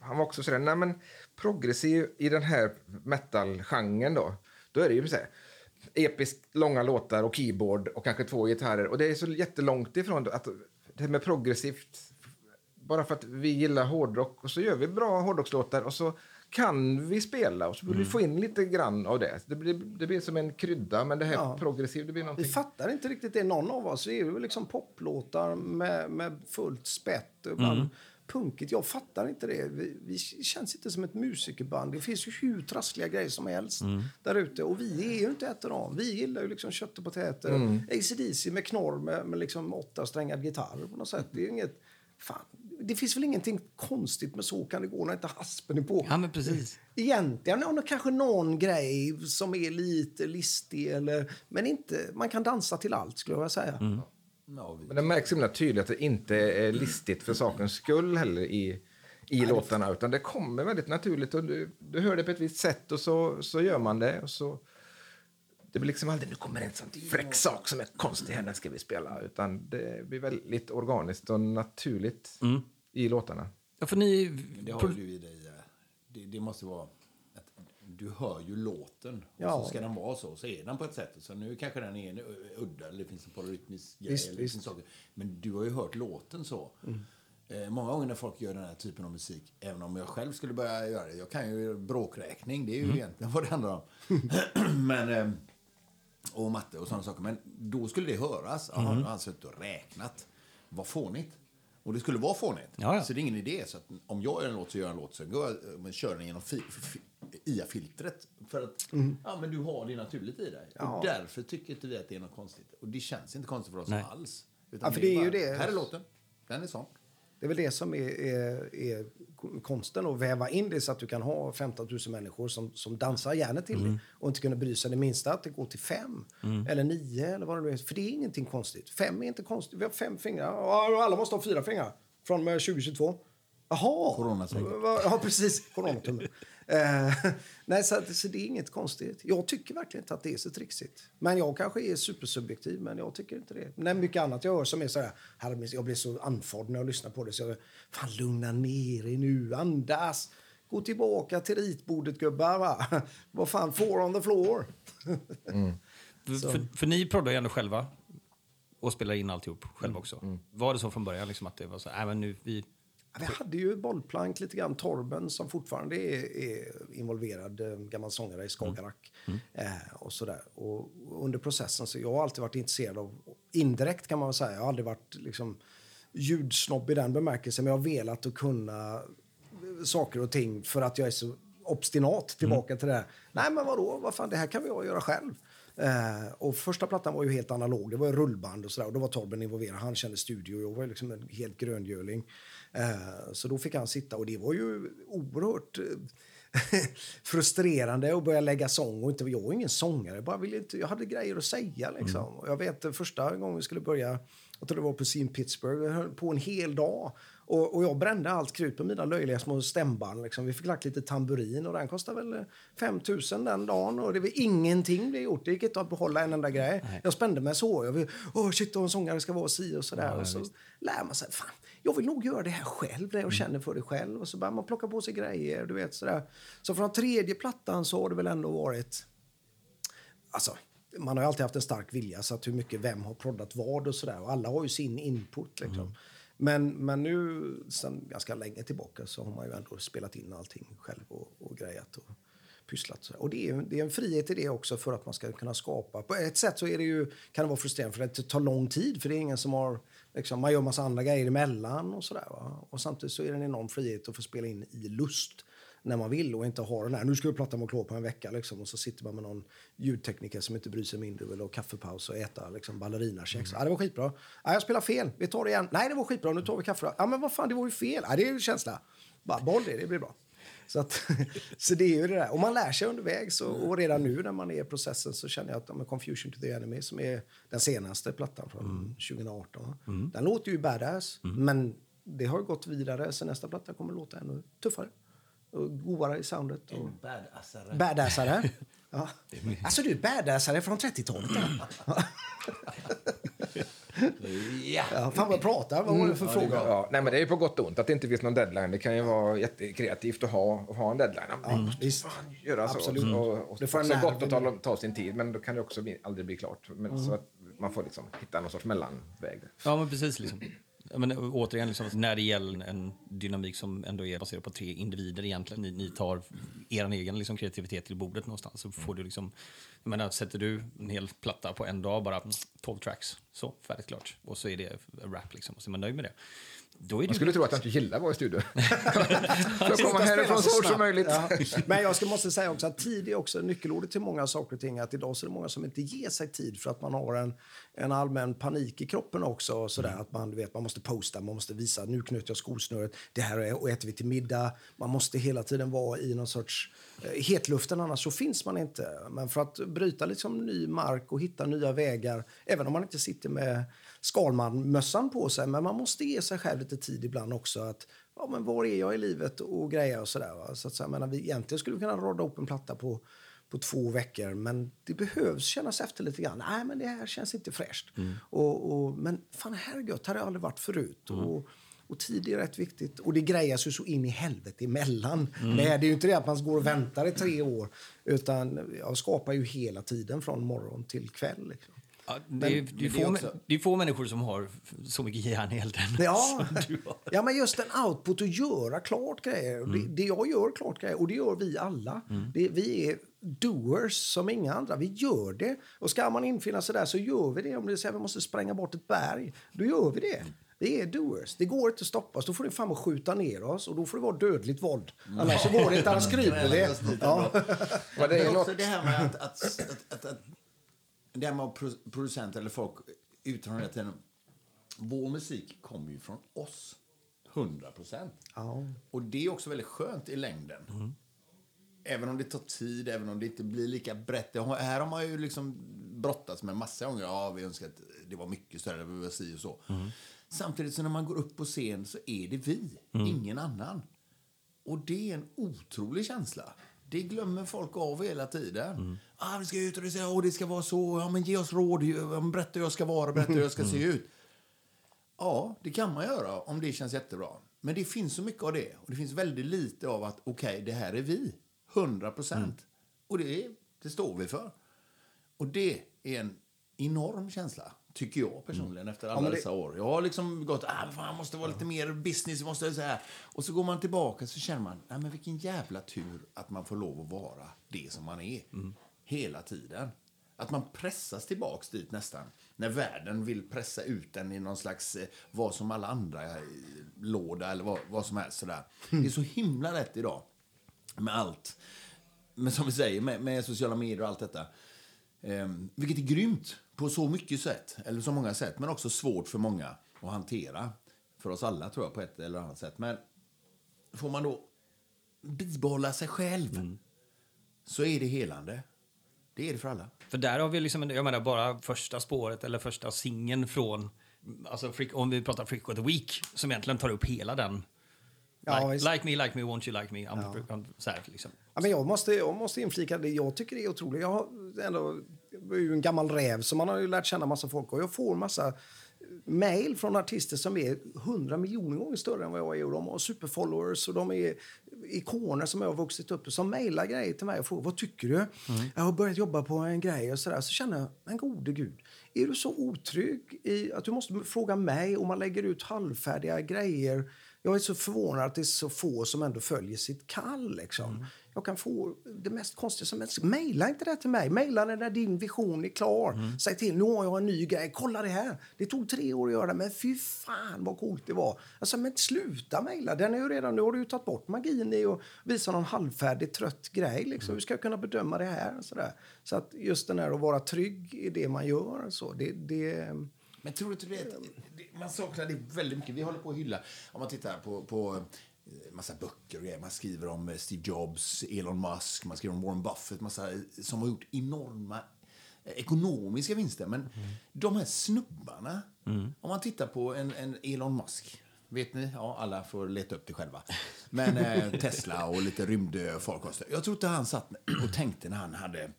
han var också sådär, nej men progressiv i den här metal-genren då, då är det ju så här, episkt långa låtar och keyboard och kanske två gitarrer. Och det är så jättelångt ifrån att det här med progressivt, bara för att vi gillar hårdrock och så gör vi bra hårdrockslåtar och så kan vi spela och så vill vi få in lite grann av det. Det blir, det blir som en krydda, men det här Ja. progressivt, det blir Vi någonting... fattar inte riktigt det, någon av oss. Det är ju liksom poplåtar med, med fullt spett. Ibland punkigt. Jag fattar inte det. Vi, vi känns inte som ett musikerband. Det finns ju hur trassliga grejer som helst där ute. Och vi är ju inte ett av dem. Vi gillar ju liksom kött och potäter. Mm. AC/DC med knorr med, med liksom åtta strängad gitarr på något sätt. Det är inget... Fan. Det finns väl ingenting konstigt med så kan det gå när inte haspen är på. Ja, men precis. Egentligen ja, kanske någon grej som är lite listig, eller, men inte, man kan dansa till allt skulle jag säga. Ja, Men det märks himla tydligt att det inte är listigt för sakens skull heller i, i låtarna, utan det kommer väldigt naturligt och du, du hör det på ett visst sätt och så, så gör man det. Och så, det blir liksom aldrig, nu kommer en sån fräck sak som är konstig här, den ska vi spela. Utan det blir väldigt organiskt och naturligt i låtarna. Ja, för ni... Det har du i dig. Det, det måste vara... Du hör ju låten. Ja. Och så ska den vara så. Så är den på ett sätt. Så nu kanske den är en udda. Eller det finns en polyrytmisk grej. Visst, eller visst. saker. Men du har ju hört låten så. Eh, många gånger när folk gör den här typen av musik, även om jag själv skulle börja göra det. Jag kan ju bråkräkning, det är ju egentligen vad det handlar om. Men, eh, och matte och sådana saker. Men då skulle det höras. Jaha, nu har han suttit och räknat. Vad fånigt. Och det skulle vara fånigt. Ja, ja. Så det är ingen idé. Så att om jag gör en låt så gör jag en låt. Sen går jag, eh, men kör den genom fi, fi, IA-filtret. För att ja, men du har det naturligt i dig. Ja. Och därför tycker inte vi att det är något konstigt. Och det känns inte konstigt för oss Nej. alls. Utan Ja, för det är ju bara, det. Här är låten. Den är sån. Det är väl det som är, är, är konsten, att väva in det så att du kan ha 15 000 människor som, som dansar hjärnet till Mm. det och inte kunna bry sig det minsta att det går till fem eller nio eller vad det nu är. För det är ingenting konstigt. Fem är inte konstigt. Vi har fem fingrar. Alla måste ha fyra fingrar från och med 2022. Jaha! Va- Ja, precis. Coronatumme. Eh, nej, så, så det är inget konstigt. Jag tycker verkligen inte att det är så trixigt. Men jag kanske är supersubjektiv, men jag tycker inte det. Nej, mycket annat jag hör som är så här, här jag blir så andfådd när jag lyssnar på det. Så jag, fan lugna ner er nu, andas. Gå tillbaka till ritbordet gubbar va. Vad fan, four on the floor. För, för, för ni proddar ju ändå själva och spelar in alltihop själva också. Var det så från början liksom att det var så, nej men nu, vi... Vi hade ju bollplank lite grann, Torben som fortfarande är, är involverad, eh, gammal sångare i Skagerrak. Eh, och sådär. Och under processen så jag har alltid varit intresserad av, indirekt kan man säga, jag har aldrig varit liksom ljudsnobb i den bemärkelsen, men jag har velat att kunna saker och ting för att jag är så obstinat tillbaka till det här. Nej men vadå, vad fan, det här kan vi göra själv. Eh, och första plattan var ju helt analog, det var rullband och sådär. Och då var Torben involverad, han kände studio, jag var liksom en helt gröngöling. Eh, så då fick han sitta och det var ju oerhört eh, frustrerande att börja lägga sång. Och inte, jag är ingen sångare, jag, bara ville inte, jag hade grejer att säga. Liksom. Och jag vet eh, första gången vi skulle börja, jag tror det var på Scene Pittsburgh, vi höll på en hel dag. Och, och jag brände allt krut på mina löjliga små stämband. Liksom. Vi fick lagt lite tamburin och den kostade väl 5 000 den dagen. Och det var ingenting det gjort. Det gick inte att behålla en enda grej. Jag spände mig så. Jag vill, åh shit, en sångare ska vara si och sådär. och så lär man sig, fan, jag vill nog göra det här själv. Det jag känner för det själv. Och så börjar man plocka på sig grejer. Du vet, sådär. Så från tredje plattan så har det väl ändå varit... Alltså, man har alltid haft en stark vilja, så att hur mycket vem har proddat vad och sådär. Och alla har ju sin input liksom. Men, men nu, sen ganska länge tillbaka, så har man ju ändå spelat in allting själv och, och grejat och pysslat. Så. Och det är, det är en frihet i det också för att man ska kunna skapa. På ett sätt så är det ju, kan det vara frustrerande för att det tar lång tid, för det är ingen som har, liksom, man gör massa andra grejer emellan och sådär. Va? Och samtidigt så är det en enorm frihet att få spela in i lust när man vill och inte ha den här, nu ska vi platta vara klar på en vecka liksom, och så sitter man med någon ljudtekniker som inte bryr sig mindre och vill ha kaffepaus och äta liksom, ballerinakex. Ja, det var skitbra. Ja, jag spelar fel, vi tar det igen. Nej, det var skitbra, nu tar vi kaffe. Ja, men vad fan, det var ju fel. Ja, det är ju känsla. Bara behåll det, det blir bra. Så, att, så det är ju det där. Och man lär sig undervägs och, och redan nu när man är i processen så känner jag att men Confusion to the Enemy som är den senaste plattan från 2018. Den låter ju badass, men det har gått vidare så nästa platta kommer låta ännu tuffare och godare i soundet. Och Badassare. badassare. Ja. Alltså du är badassare från 30-talet. Ja. Ja. Fan vad jag pratar. Vad var det för fråga? Ja, nej, men det är ju på gott och ont att det inte finns någon deadline. Det kan ju vara jättekreativt att ha, att ha en deadline. Ja, visst. göra så. Absolut. Och, och, Det får så en gott att ta, ta sin tid, men då kan det också bli, aldrig bli klart. Men, Så att man får liksom hitta någon sorts mellanväg. Ja, men precis. Liksom. Men, eh, återigen, liksom, när det gäller en dynamik som ändå är baserad på tre individer egentligen. Ni, ni tar er egen liksom, kreativitet till bordet någonstans. Så får du liksom, jag menar, sätter du en hel platta på en dag, bara mm, 12 tracks, så färdigt klart. Och så är det rap liksom, och så är man nöjd med det. Då är det Man skulle tro att jag inte gillar att vara i studion. För att komma härifrån så fort som möjligt. Ja. Men jag ska måste säga också att tid är också nyckelordet till många saker och ting. Att idag så är det många som inte ger sig tid för att man har en, en allmän panik i kroppen också. Och sådär, Att man, du vet, man måste posta, man måste visa nu knöt jag skosnöret, det här är, och äter vi till middag. Man måste hela tiden vara i någon sorts eh, hetluften, annars så finns man inte. Men för att bryta liksom ny mark och hitta nya vägar, även om man inte sitter med Skalman-mössan på sig, men man måste ge sig själv lite tid ibland också. att ja, men Var är jag i livet och grejer och sådär. va. Så att menar, vi egentligen skulle vi kunna råda upp en platta på, på två veckor, men det behövs kännas efter lite grann. Nej, men det här känns inte fräscht. Och, och, men fan, här gött, här har jag aldrig varit förut. Och, Och tid är rätt viktigt. Och det grejas ju så in i helvete emellan. Mm. Är, det är ju inte det att man går och väntar i tre år. Utan jag skapar ju hela tiden från morgon till kväll. Liksom. Ja, det, är, det, är få, också... det är få människor som har så mycket järn i elden. Ja. ja, men just en output att göra klart grejer. Mm. Det, det, jag gör klart grejer, och det gör vi alla. Mm. Det, vi är doers som inga andra. Vi gör det. Och ska man infinna sig där så gör vi det. Om det säger vi måste spränga bort ett berg, då gör vi det. Vi är doers. Det går inte att stoppa oss. Då får det fan skjuta ner oss och då får det vara dödligt våld. Mm. Annars så går det inte. Annars kryper vi. Ja. det är också det här med att, att, att, att det här med producenter eller folk uttalar hela tiden. Vår musik kommer ju från oss. 100 procent. Ja. Och det är också väldigt skönt i längden. Mm. Även om det tar tid, även om det inte blir lika brett. Här har man ju liksom brottats med massa gånger. Ja, vi önskar att det var mycket större, det var si och så. Mm. Samtidigt så när man går upp på scen så är det vi, mm. ingen annan. Och det är en otrolig känsla. Det glömmer folk av hela tiden. Mm. Ah, vi ska ut och det ska, oh, det ska vara så. Ja, men ge oss råd. Berätta hur jag ska vara, berätta hur jag ska se ut. Ja, det kan man göra om det känns jättebra. Men det finns så mycket av det. Och det finns väldigt lite av att okej, okay, det här är vi. 100 procent. Mm. Och det, det står vi för. Och det är en enorm känsla. Tycker jag personligen mm. efter alla ja, det... dessa år. Jag har liksom gått, ah, fan, måste vara lite mer business, måste så här. Och så går man tillbaka så känner man, nej men vilken jävla tur att man får lov att vara det som man är. Mm. Hela tiden. Att man pressas tillbaks dit nästan. När världen vill pressa ut den i någon slags eh, vad som alla andra eh, låda eller vad, vad som helst sådär. Mm. Det är så himla lätt idag med allt. Men som vi säger, med, med sociala medier och allt detta. Um, vilket är grymt på så mycket sätt, eller så många sätt, men också svårt för många att hantera. För oss alla tror jag på ett eller annat sätt. Men får man då bibehålla sig själv mm. så är det helande. Det är det för alla. För där har vi liksom, jag menar bara första spåret eller första singeln från, alltså om vi pratar Freak of the Week, som egentligen tar upp hela den Ja, like, like, me, like me, won't you like me? Ja. Så här, liksom. ja, men jag, måste, jag måste inflika det. Jag tycker det är otroligt. Jag, har ändå, jag är ju en gammal räv, så man har ju lärt känna massa folk. Och jag får massa mail från artister som är hundra miljoner gånger större än vad jag är. Och de har superfollowers och de är ikoner som jag har vuxit upp som mejlar grejer till mig och frågar vad tycker du? Mm. Jag har börjat jobba på en grej och sådär. Så känner jag, men gode gud, är du så otrygg i att du måste fråga mig om man lägger ut halvfärdiga grejer jag är så förvånad att det är så få som ändå följer sitt kall. Liksom. Mm. Jag kan få det mest konstiga som helst. Maila inte det till mig. Maila när din vision är klar. Mm. Säg till, nu har jag en ny grej. Kolla det här. Det tog tre år att göra det, men fy fan vad coolt det var. Alltså, men sluta mejla. Den är ju redan, nu har du ju tagit bort magin i att visa någon halvfärdig, trött grej. Liksom. Mm. Hur ska jag kunna bedöma det här? Så, så att just den här att vara trygg i det man gör. Så, det, det men tror du inte det, man saknar det väldigt mycket. Vi håller på att hylla, om man tittar på, på eh, massa böcker och grejer. Man skriver om eh, Steve Jobs, Elon Musk, man skriver om Warren Buffett, massa, eh, som har gjort enorma ekonomiska vinster. Men mm. de här snubbarna, mm. om man tittar på en, en, Elon Musk, vet ni? Ja, alla får leta upp det själva. Men eh, Tesla och lite rymdfarkoster. Jag tror inte han satt och tänkte när han hade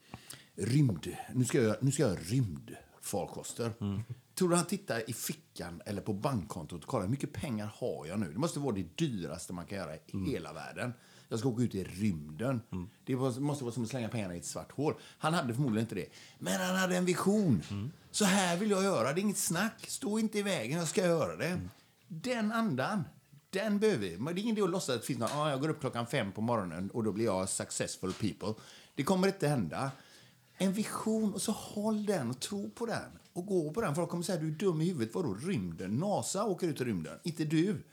rymd, nu ska jag, nu ska jag rymdfarkoster. Mm. Tror du han tittar i fickan eller på bankkontot och kollar hur mycket pengar har jag nu? Det måste vara det dyraste man kan göra i mm. hela världen. Jag ska åka ut i rymden. Mm. Det måste vara som att slänga pengarna i ett svart hål. Han hade förmodligen inte det. Men han hade en vision. Mm. Så här vill jag göra. Det är inget snack. Stå inte i vägen. Jag ska göra det. Mm. Den andan, den behöver vi. Men det är ingen idé att låtsas att det finns någon, ah, jag går upp klockan fem på morgonen och då blir jag successful people. Det kommer inte hända. En vision och så håll den och tro på den och gå på den. Folk kommer säga du är dum i huvudet. Vadå rymden? NASA åker ut i rymden, inte du.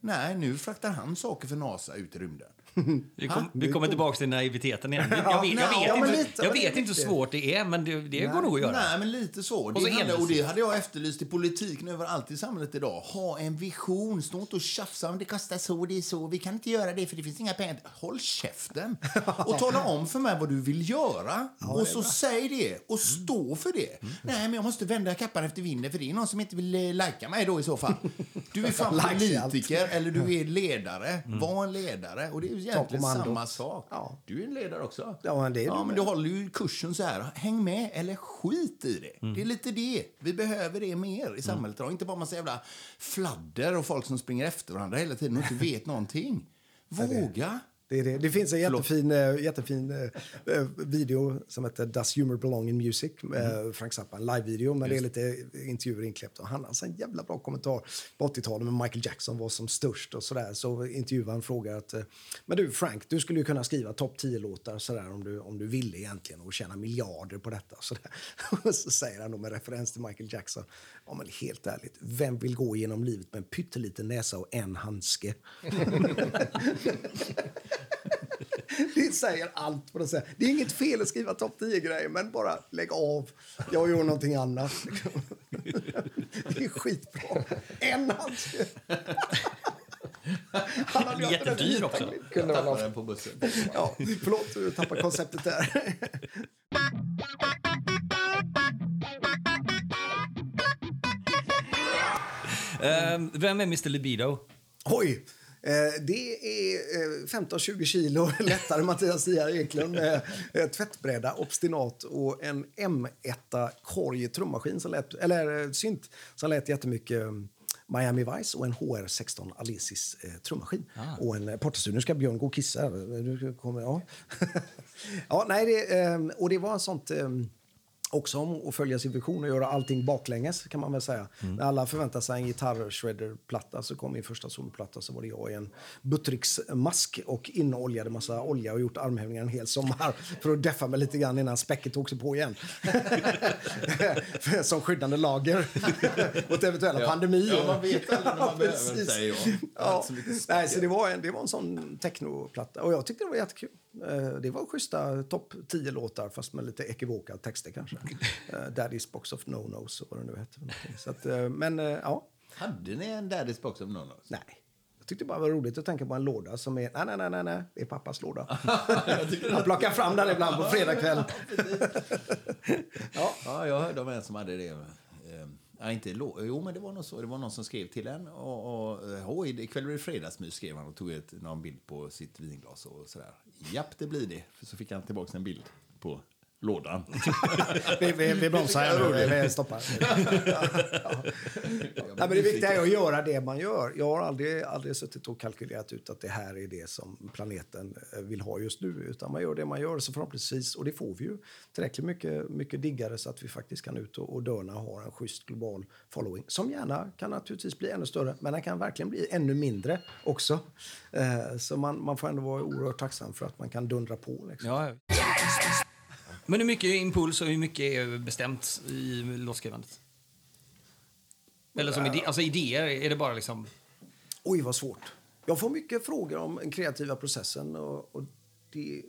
Nej, nu fraktar han saker för NASA ut i rymden. Vi, kom, vi kommer tillbaka till naiviteten igen. Jag, jag, vet, jag vet, inte, jag vet inte hur svårt det är, men det, det går nog att göra. Nej, men lite så. Det, hade, och det hade jag efterlyst i politiken överallt i samhället idag. Ha en vision. Stå inte och tjafsa om det kostar så, det är så. Vi kan inte göra det för det finns inga pengar. Håll käften och tala om för mig vad du vill göra. Och så säg det och stå för det. Mm. Nej, men jag måste vända kappan efter vinden för det är någon som inte vill eh, lajka mig då i så fall. Du är fan politiker eller du är ledare. Mm. Var en ledare. Och det egentligen samma sak. Ja. Du är en ledare också. Ja, men det är ja, du men du håller ju kursen så här. Häng med eller skit i det. Mm. Det är lite det. Vi behöver det mer i samhället idag. Inte bara massa jävla fladder och folk som springer efter varandra hela tiden och inte vet någonting. Våga. Det, är det. det finns en jättefin, eh, jättefin eh, eh, video som heter Does Humor Belong in Music med Frank Zappa. En live-video, men det är lite intervjuer inkläppt. Och han har en jävla bra kommentar på 80-talet med Michael Jackson var som störst och sådär. Så intervjuaren frågar att, men du Frank, du skulle ju kunna skriva topp 10-låtar sådär om du, om du ville egentligen och tjäna miljarder på detta. Sådär. Och så säger han då med referens till Michael Jackson, ja men helt ärligt, vem vill gå genom livet med en pytteliten näsa och en handske? Det säger allt. På något sätt. Det är inget fel att skriva topp 10-grejer, men bara lägg av. Jag gör någonting annat. Det är skitbra. En handske. Han hade Jättedyr också. Kunde vara Tappade den på bussen. Ja, förlåt, du tappade konceptet där. Eh, vem är Mr Libido? Oj! Eh, det är eh, 15-20 kilo lättare Mattias Ia Eklund med eh, tvättbräda, obstinat och en M1 korg trummaskin som lät, eller eh, synt som lät jättemycket eh, Miami Vice och en HR16 Alesis eh, trummaskin. Och en eh. Nu ska Björn gå och kissa. Nu kommer, ja. ja, nej, det, eh, och det var en sånt... Eh, också om att följa sin vision och göra allting baklänges kan man väl säga. När alla förväntar sig en gitarr-shredder-platta så kom min första soloplatta så var det jag i en Buttricks-mask och inoljade massa olja och gjort armhävningar en hel sommar för att deffa mig lite grann innan späcket tog sig på igen. Som skyddande lager mot eventuella pandemier. Ja, man vet aldrig när man behöver, säger jag. Ja. Så. Nej, så det, var en, det var en sån technoplatta. Och jag tyckte det var jättekul. Eh, Det var schyssta topp 10 låtar fast med lite ekivoka texter kanske. Eh, Daddy's Box of No-Nos och vad det nu hette. Så att, eh, men ja, Hade ni en Daddy's Box of No-Nos? nej. Jag tyckte bara det var roligt att tänka på en låda som är, nej, nej, nej, nej, det är pappas låda. Jag plockar fram den ibland på fredag kväll. Ja. ja, jag hörde om en som hade det. Ja, inte lo, jo, men det var nog så. Det var någon som skrev till en. Och, och, eh, Hoj, ikväll blir det fredagsmys, skrev han och tog ett, någon bild på sitt vinglas och sådär. Japp, det blir det. För så fick han tillbaka en bild på lådan. Vi, vi, vi bromsar här nu, vi- vi stoppar. Ja, men det viktiga är att göra det man gör. Jag har aldrig, aldrig suttit och kalkylerat ut att det här är det som planeten eh, vill ha just nu. Utan man gör det man gör, så förhoppningsvis, och det får vi ju, tillräckligt mycket, mycket diggare så att vi faktiskt kan ut och, och dörna och ha en schysst global following. Som gärna kan naturligtvis bli ännu större, men den kan verkligen bli ännu mindre också. Eh, så man, man får ändå vara oerhört tacksam för att man kan dundra på. Liksom. Ja. Men hur mycket är impuls och hur mycket är bestämt i låtskrivandet? Eller som idé, alltså idéer, är det bara liksom... Oj, vad svårt. Jag får mycket frågor om den kreativa processen. Och, och det,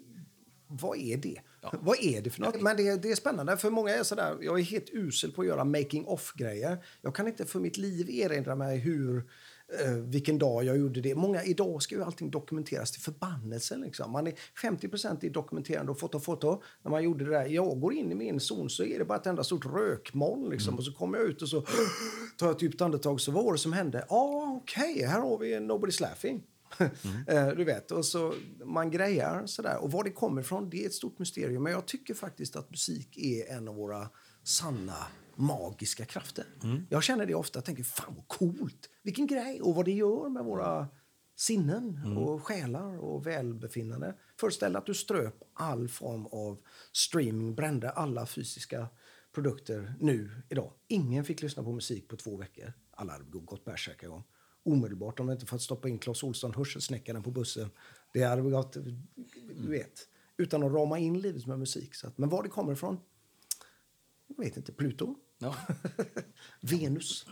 vad är det? Vad är det för något? Men det, det är spännande, för många är sådär, jag är helt usel på att göra making off-grejer. Jag kan inte för mitt liv erinra mig hur, eh, vilken dag jag gjorde det. Många, idag ska ju allting dokumenteras till förbannelsen. Liksom. Man är 50 i dokumenterande och foto, foto. När man gjorde det där, jag går in i min zon så är det bara ett enda stort rökmoln. Liksom. Och så kommer jag ut och så tar jag ett djupt andetag. Så vad var det som hände? Ja, ah, okej, här har vi Nobody's Laughing. Eh, du vet, och så man grejar sådär. Och var det kommer ifrån, det är ett stort mysterium. Men jag tycker faktiskt att musik är en av våra sanna magiska krafter. Jag känner det ofta, tänker fan vad coolt, vilken grej och vad det gör med våra sinnen och själar och välbefinnande. Föreställ att du ströp all form av streaming, brände alla fysiska produkter nu, idag. Ingen fick lyssna på musik på två veckor. Alla hade gått bärsärka igång. Omedelbart, om de inte fått stoppa in Clas Ohlson, hörselsnäckaren på bussen. Det hade gått, du vet, utan att rama in livet med musik. Så att, men var det kommer ifrån? Jag vet inte. Pluto? Ja. Venus?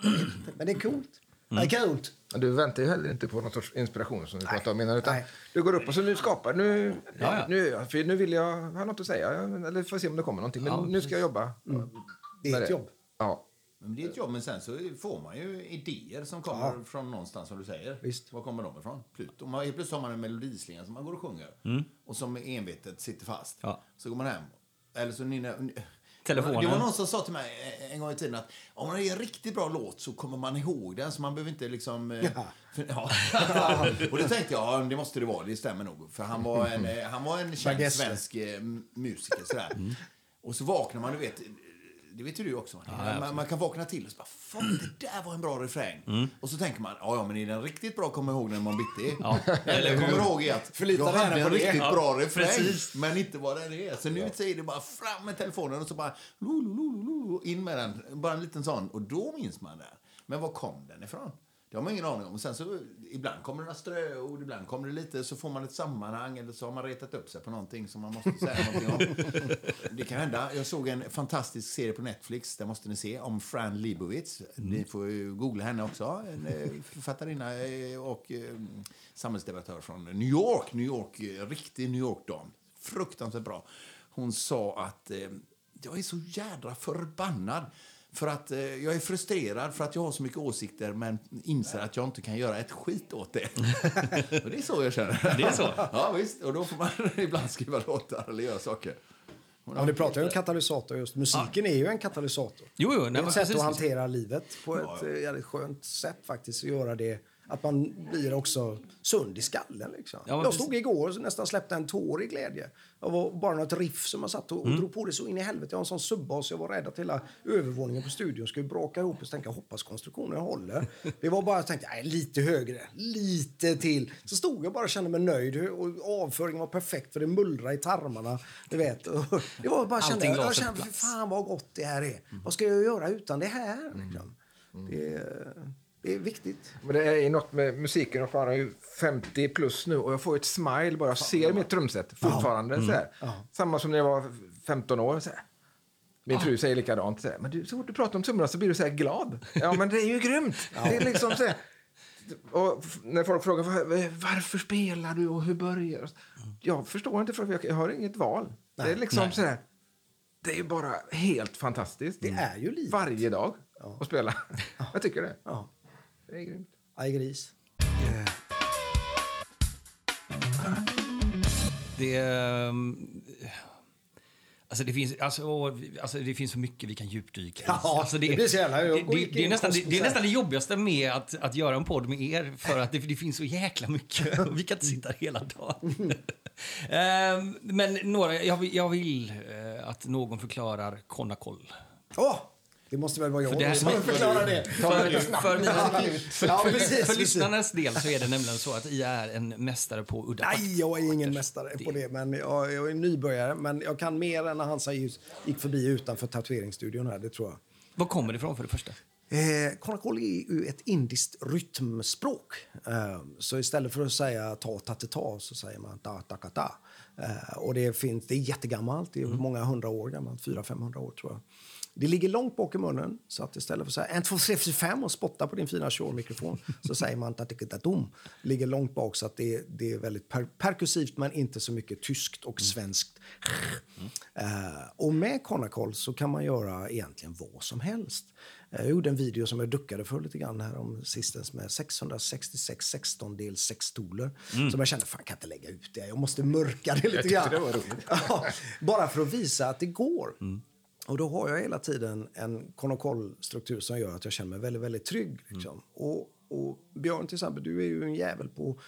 Men det är coolt. Det är coolt. Du väntar ju heller inte på någon sorts inspiration som vi pratade om innan. Utan Nej. du går upp och så nu skapar nu, Ja, ja. nu, för nu vill jag ha något att säga. Eller får se om det kommer någonting. Men Ja, nu ska jag jobba. Det är ett jobb. Ja. Men det är ett jobb, men sen så får man ju idéer som kommer från någonstans, som du säger. Visst. Var kommer de ifrån? Pluto. Man, helt plötsligt har man en melodislinga som man går och sjunger. Och som envetet sitter fast. Ja. Så går man hem. Eller så nynnar... telefonen. Det var någon som sa till mig en gång i tiden att om man är en riktigt bra låt så kommer man ihåg den så man behöver inte liksom... eh, Ja. för- Ja. och då tänkte jag, ja det måste det vara, det stämmer nog. För han var en, eh, han var en känd svensk eh, musiker sådär. Och så vaknar man, du vet, det vet ju du också Martin. man, man kan vakna till och så bara, fan det där var en bra refräng. Och så tänker man, ja ja men är den riktigt bra kommer jag ihåg den imorgon bitti. Ja, Eller kommer ihåg att Förlita jag hade en riktigt Ja, bra refräng. precis. Men inte vad den är. Så nu säger det bara fram med telefonen och så bara lo, in med den. Bara en liten sån. Och då minns man den. Men var kom den ifrån? Det har man ingen aning om. Sen så, ibland kommer det några ströord, ibland kommer det lite, så får man ett sammanhang eller så har man retat upp sig på någonting som man måste säga någonting om. Det kan hända. Jag såg en fantastisk serie på Netflix, det måste ni se, om Fran Lebowitz. Ni får ju googla henne också. En eh, författarinna eh, och eh, samhällsdebattör från New York. New York, riktig New York-dam. Fruktansvärt bra. Hon sa att jag är så jädra förbannad för att eh, jag är frustrerad för att jag har så mycket åsikter men inser att jag inte kan göra ett skit åt det. och det är så jag känner. Det är så? ja, visst. Och då får man ibland skriva låtar eller göra saker. Ja, du pratar ju om katalysator just. Musiken är ju en katalysator. Jo, jo, det nej, är men ett sätt precis. att hantera livet på ett eh, jävligt skönt sätt faktiskt. Att göra det. Att man blir också sund i skallen liksom. Ja, jag stod igår och nästan släppte en tår i glädje. Det var bara något riff som jag satt och, Mm. drog på det så in i helvete. Jag har en sån subbas. Jag var rädd att hela övervåningen på studion skulle braka ihop. Och jag hoppas konstruktionen håller. Det var bara jag tänkte nej, lite högre, lite till. Så stod jag bara och kände mig nöjd och avföringen var perfekt för det mullrade i tarmarna. Du vet. Och Det var bara kände, jag, kände, fan vad gott det här är. Vad ska jag göra utan det här? Liksom. Det, är, det är viktigt. Men det är något med musiken och jag är ju 50 plus nu och jag får ett smile bara jag ser mitt trumset fortfarande. Så här. Samma som när jag var 15 år. Så här. Min fru säger likadant. Så här. Men du, så fort du pratar om trummorna så blir du så här glad. Ja, men det är ju grymt. Det är liksom så här. Och när folk frågar "Var- varför spelar du och hur börjar du?" Jag förstår inte för jag, har inget val. det är liksom så här. Det är bara helt fantastiskt. Det är ju livet. Varje dag att spela. Jag tycker det. Ja. Det är grymt. Aj, gris. Det, ehm, alltså det, finns, alltså, åh, alltså det finns så mycket vi kan djupdyka i. Ja, alltså det blir så jävla- det, det, gick det, är nästan, det, det är nästan det jobbigaste med att, att göra en podd med er. För att det, det finns så jäkla mycket. och Vi kan inte sitta hela dagen. Ehm, men några, jag, vill- jag vill eh, att någon förklarar Konakoll. Åh! Det måste väl vara jag För som förklarar det. För, för, mina, för precis. lyssnarnas del så är det nämligen så att I är en mästare på udda. Nej, jag är ingen mästare på det. Men jag, jag är nybörjare. Men jag kan mer än när Hansa gick förbi utanför tatueringsstudion här, det tror jag. Var kommer det ifrån för det första? Eh, Konakol är ju ett indiskt rytmspråk. Eh, så istället för att säga ta, ta, ta, ta så säger man ta, ta, ta, ta. Eh, och det, finns, det är jättegammalt, det är många hundra år gammalt, 400-500 år tror jag. Det ligger långt bak i munnen, så att istället för att säga en, två, tre, fyra, fem och spotta på din fina Shure-mikrofon så säger man tatikitatum. Ligger långt bak så att det, det är väldigt per, perkussivt men inte så mycket tyskt och svenskt. Eh, och med Konakol så kan man göra egentligen vad som helst. Eh, Jag gjorde en video som jag duckade för lite grann här om sistens med 666 16-dels sextoler. Som jag kände, fan kan inte lägga ut det. Jag måste mörka det lite grann. det ja, bara för att visa att det går. Och då har jag hela tiden en konokollstruktur som gör att jag känner mig väldigt, väldigt trygg. Liksom. Och, och Björn till exempel, du är ju en jävel på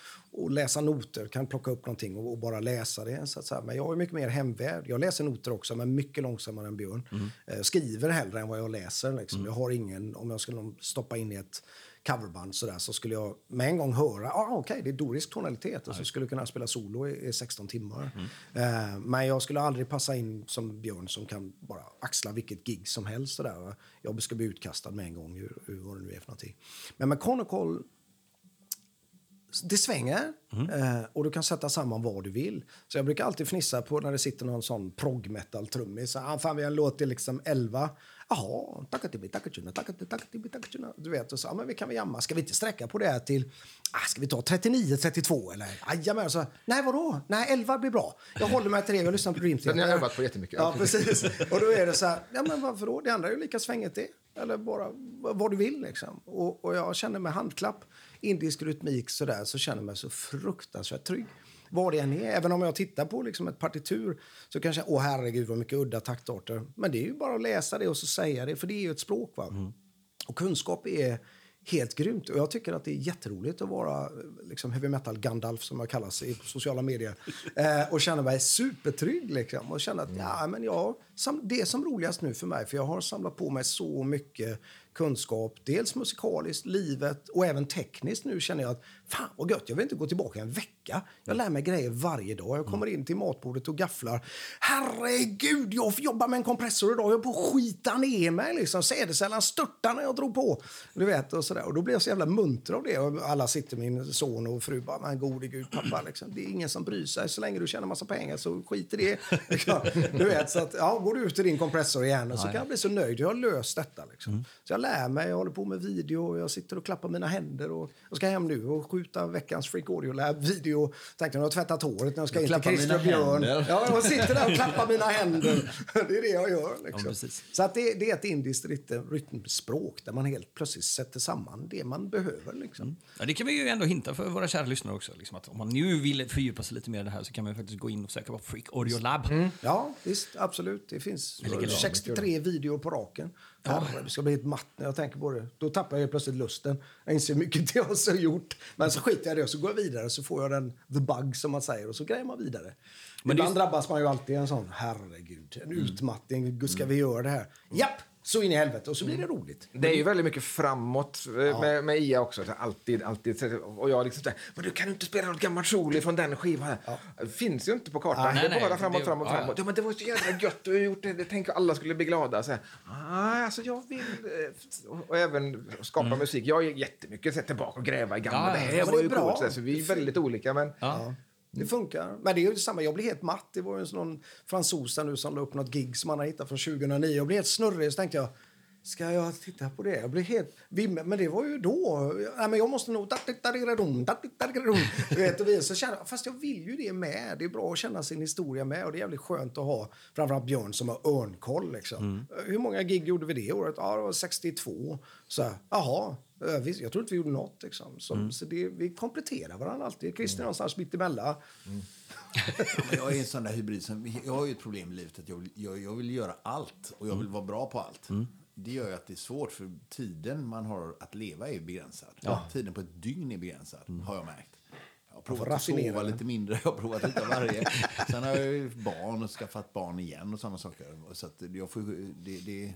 att läsa noter, kan plocka upp någonting och, och bara läsa det. Så att säga. Men jag är mycket mer hemvävd. Jag läser noter också, men mycket långsammare än Björn. Eh, skriver hellre än vad jag läser. Liksom. Jag har ingen, om jag skulle stoppa in i ett coverband så, där, så skulle jag med en gång höra ah, okej, det är dorisk tonalitet och så skulle jag kunna spela solo i, i 16 timmar. Eh, men jag skulle aldrig passa in som Björn som kan bara axla vilket gig som helst. Så där, va. Jag ska bli utkastad med en gång ur, ur vad det nu är för någonting. Men med Conocol det svänger eh, och du kan sätta samman vad du vill. Så jag brukar alltid fnissa på när det sitter någon sån prog metal trummis. Ah, fan, vi har en låt till liksom 11. Jaha, takatibi, takatuna, takati, takatibi, takatuna. Du vet, och så, ja, men vi kan väl jamma. Ska vi inte sträcka på det här till, ah, ska vi ta 39, 32 eller? Jajamän, så, nej vadå? Nej, 11 blir bra. Jag håller mig till det, jag lyssnar på Dream Den har jag övat på jättemycket. Ja, precis. Och då är det så här, ja men varför då? Det andra är ju lika svängigt det. Eller bara vad du vill liksom. Och, och jag känner med handklapp, indisk rytmik sådär, så känner jag mig så fruktansvärt trygg. Vad det än är. Även om jag tittar på liksom ett partitur så kanske åh herregud vad mycket udda taktarter. Men det är ju bara att läsa det och så säga det, för det är ju ett språk. va. Och kunskap är helt grymt. Och jag tycker att det är jätteroligt att vara liksom, heavy metal Gandalf som jag kallas i sociala medier. Eh, och känna mig supertrygg liksom. Och känna att ja, men jag, det är som roligast nu för mig för jag har samlat på mig så mycket kunskap. Dels musikaliskt, livet och även tekniskt nu känner jag att fan vad gött, jag vill inte gå tillbaka en vecka. Jag lär mig grejer varje dag. Jag kommer in till matbordet och gafflar. Herregud, jag jobbar med en kompressor idag. Jag är på att skita ner mig liksom. Sädesällan störtar när jag drog på. Du vet, och sådär. Och då blir jag så jävla munter av det. Och alla sitter, min son och fru bara, men gode gud pappa liksom. Det är ingen som bryr sig. Så länge du tjänar massa pengar så skit i det. Du vet, så att, ja, går du ut till din kompressor igen och så kan jag bli så nöjd. Jag har löst detta liksom. Så jag lär mig, jag håller på med video jag sitter och klappar mina händer och jag ska hem nu och skjuta veckans Freak Lab-video. Tänkte när jag har tvättat håret när jag ska in till Christer Björn. Ja, jag sitter där och klappar mina händer. Det är det jag gör. Liksom. precis. så att det, det är ett indiskt rytm, rytmspråk där man helt plötsligt sätter samman det man behöver. Liksom. Ja, det kan vi ju ändå hinta för våra kära lyssnare också. Liksom att om man nu vill fördjupa sig lite mer i det här så kan man ju faktiskt gå in och söka på Freak Audio Lab. Ja, visst, absolut. Det finns ligger 63 videor på raken. Herre, det ska bli ett matt när jag tänker på det. Då tappar jag plötsligt lusten. Jag inser hur mycket jag har gjort. Men så skiter jag i det och så går jag vidare så får jag den the bug som man säger och så grejer man vidare. Men Ibland det- drabbas man ju alltid en sån, herregud, en utmattning. Gud, Ska vi göra det här? Japp! Så in i helvete och så blir det roligt. Det är ju väldigt mycket framåt eh, med, med IA också. Så Alltid, alltid. Och jag liksom sådär, men du kan inte spela något gammalt soli från den skivan? Det finns ju inte på kartan. Nej, det är nej, bara framåt, det- framåt, ja, ja. framåt. Ja, men det var så jävla gött, du har gjort det. Jag tänker alla skulle bli glada. Så här, ah, alltså jag vill... eh, Och, även skapa musik. Jag är jättemycket så här, tillbaka och gräva i gamla. Ja, ja, det här var ju bra. coolt. Så, vi är väldigt olika. Men Ja. Det funkar. Men det är ju samma. Jag blir helt matt. Det var ju en sån fransos nu som la upp något gig som han har hittat från 2009. Jag blev helt snurrig. Så tänkte jag, ska jag titta på det? Jag blev helt vimmel. Men det var ju då. Nej, men jag måste nog... Du vet, och vi så känner, jag, fast jag vill ju det med. Det är bra att känna sin historia med. Och det är jävligt skönt att ha framförallt Björn som har örnkoll. Liksom. Hur många gig gjorde vi det året? Ja, det var 62. Så jaha. Jag tror inte vi gjorde något. Liksom. Så, så det, vi kompletterar varandra alltid. Christer är någonstans mitt emellan. Men jag är en sån där hybrid. Som, jag har ju ett problem i livet att jag vill, jag, jag vill göra allt och jag vill vara bra på allt. Det gör ju att det är svårt för tiden man har att leva är begränsad. Tiden på ett dygn är begränsad har jag märkt. Jag har provat att sova den. lite mindre, jag har provat lite av varje. Sen har jag ju barn och skaffat barn igen och sådana saker. Så att jag får, det, det,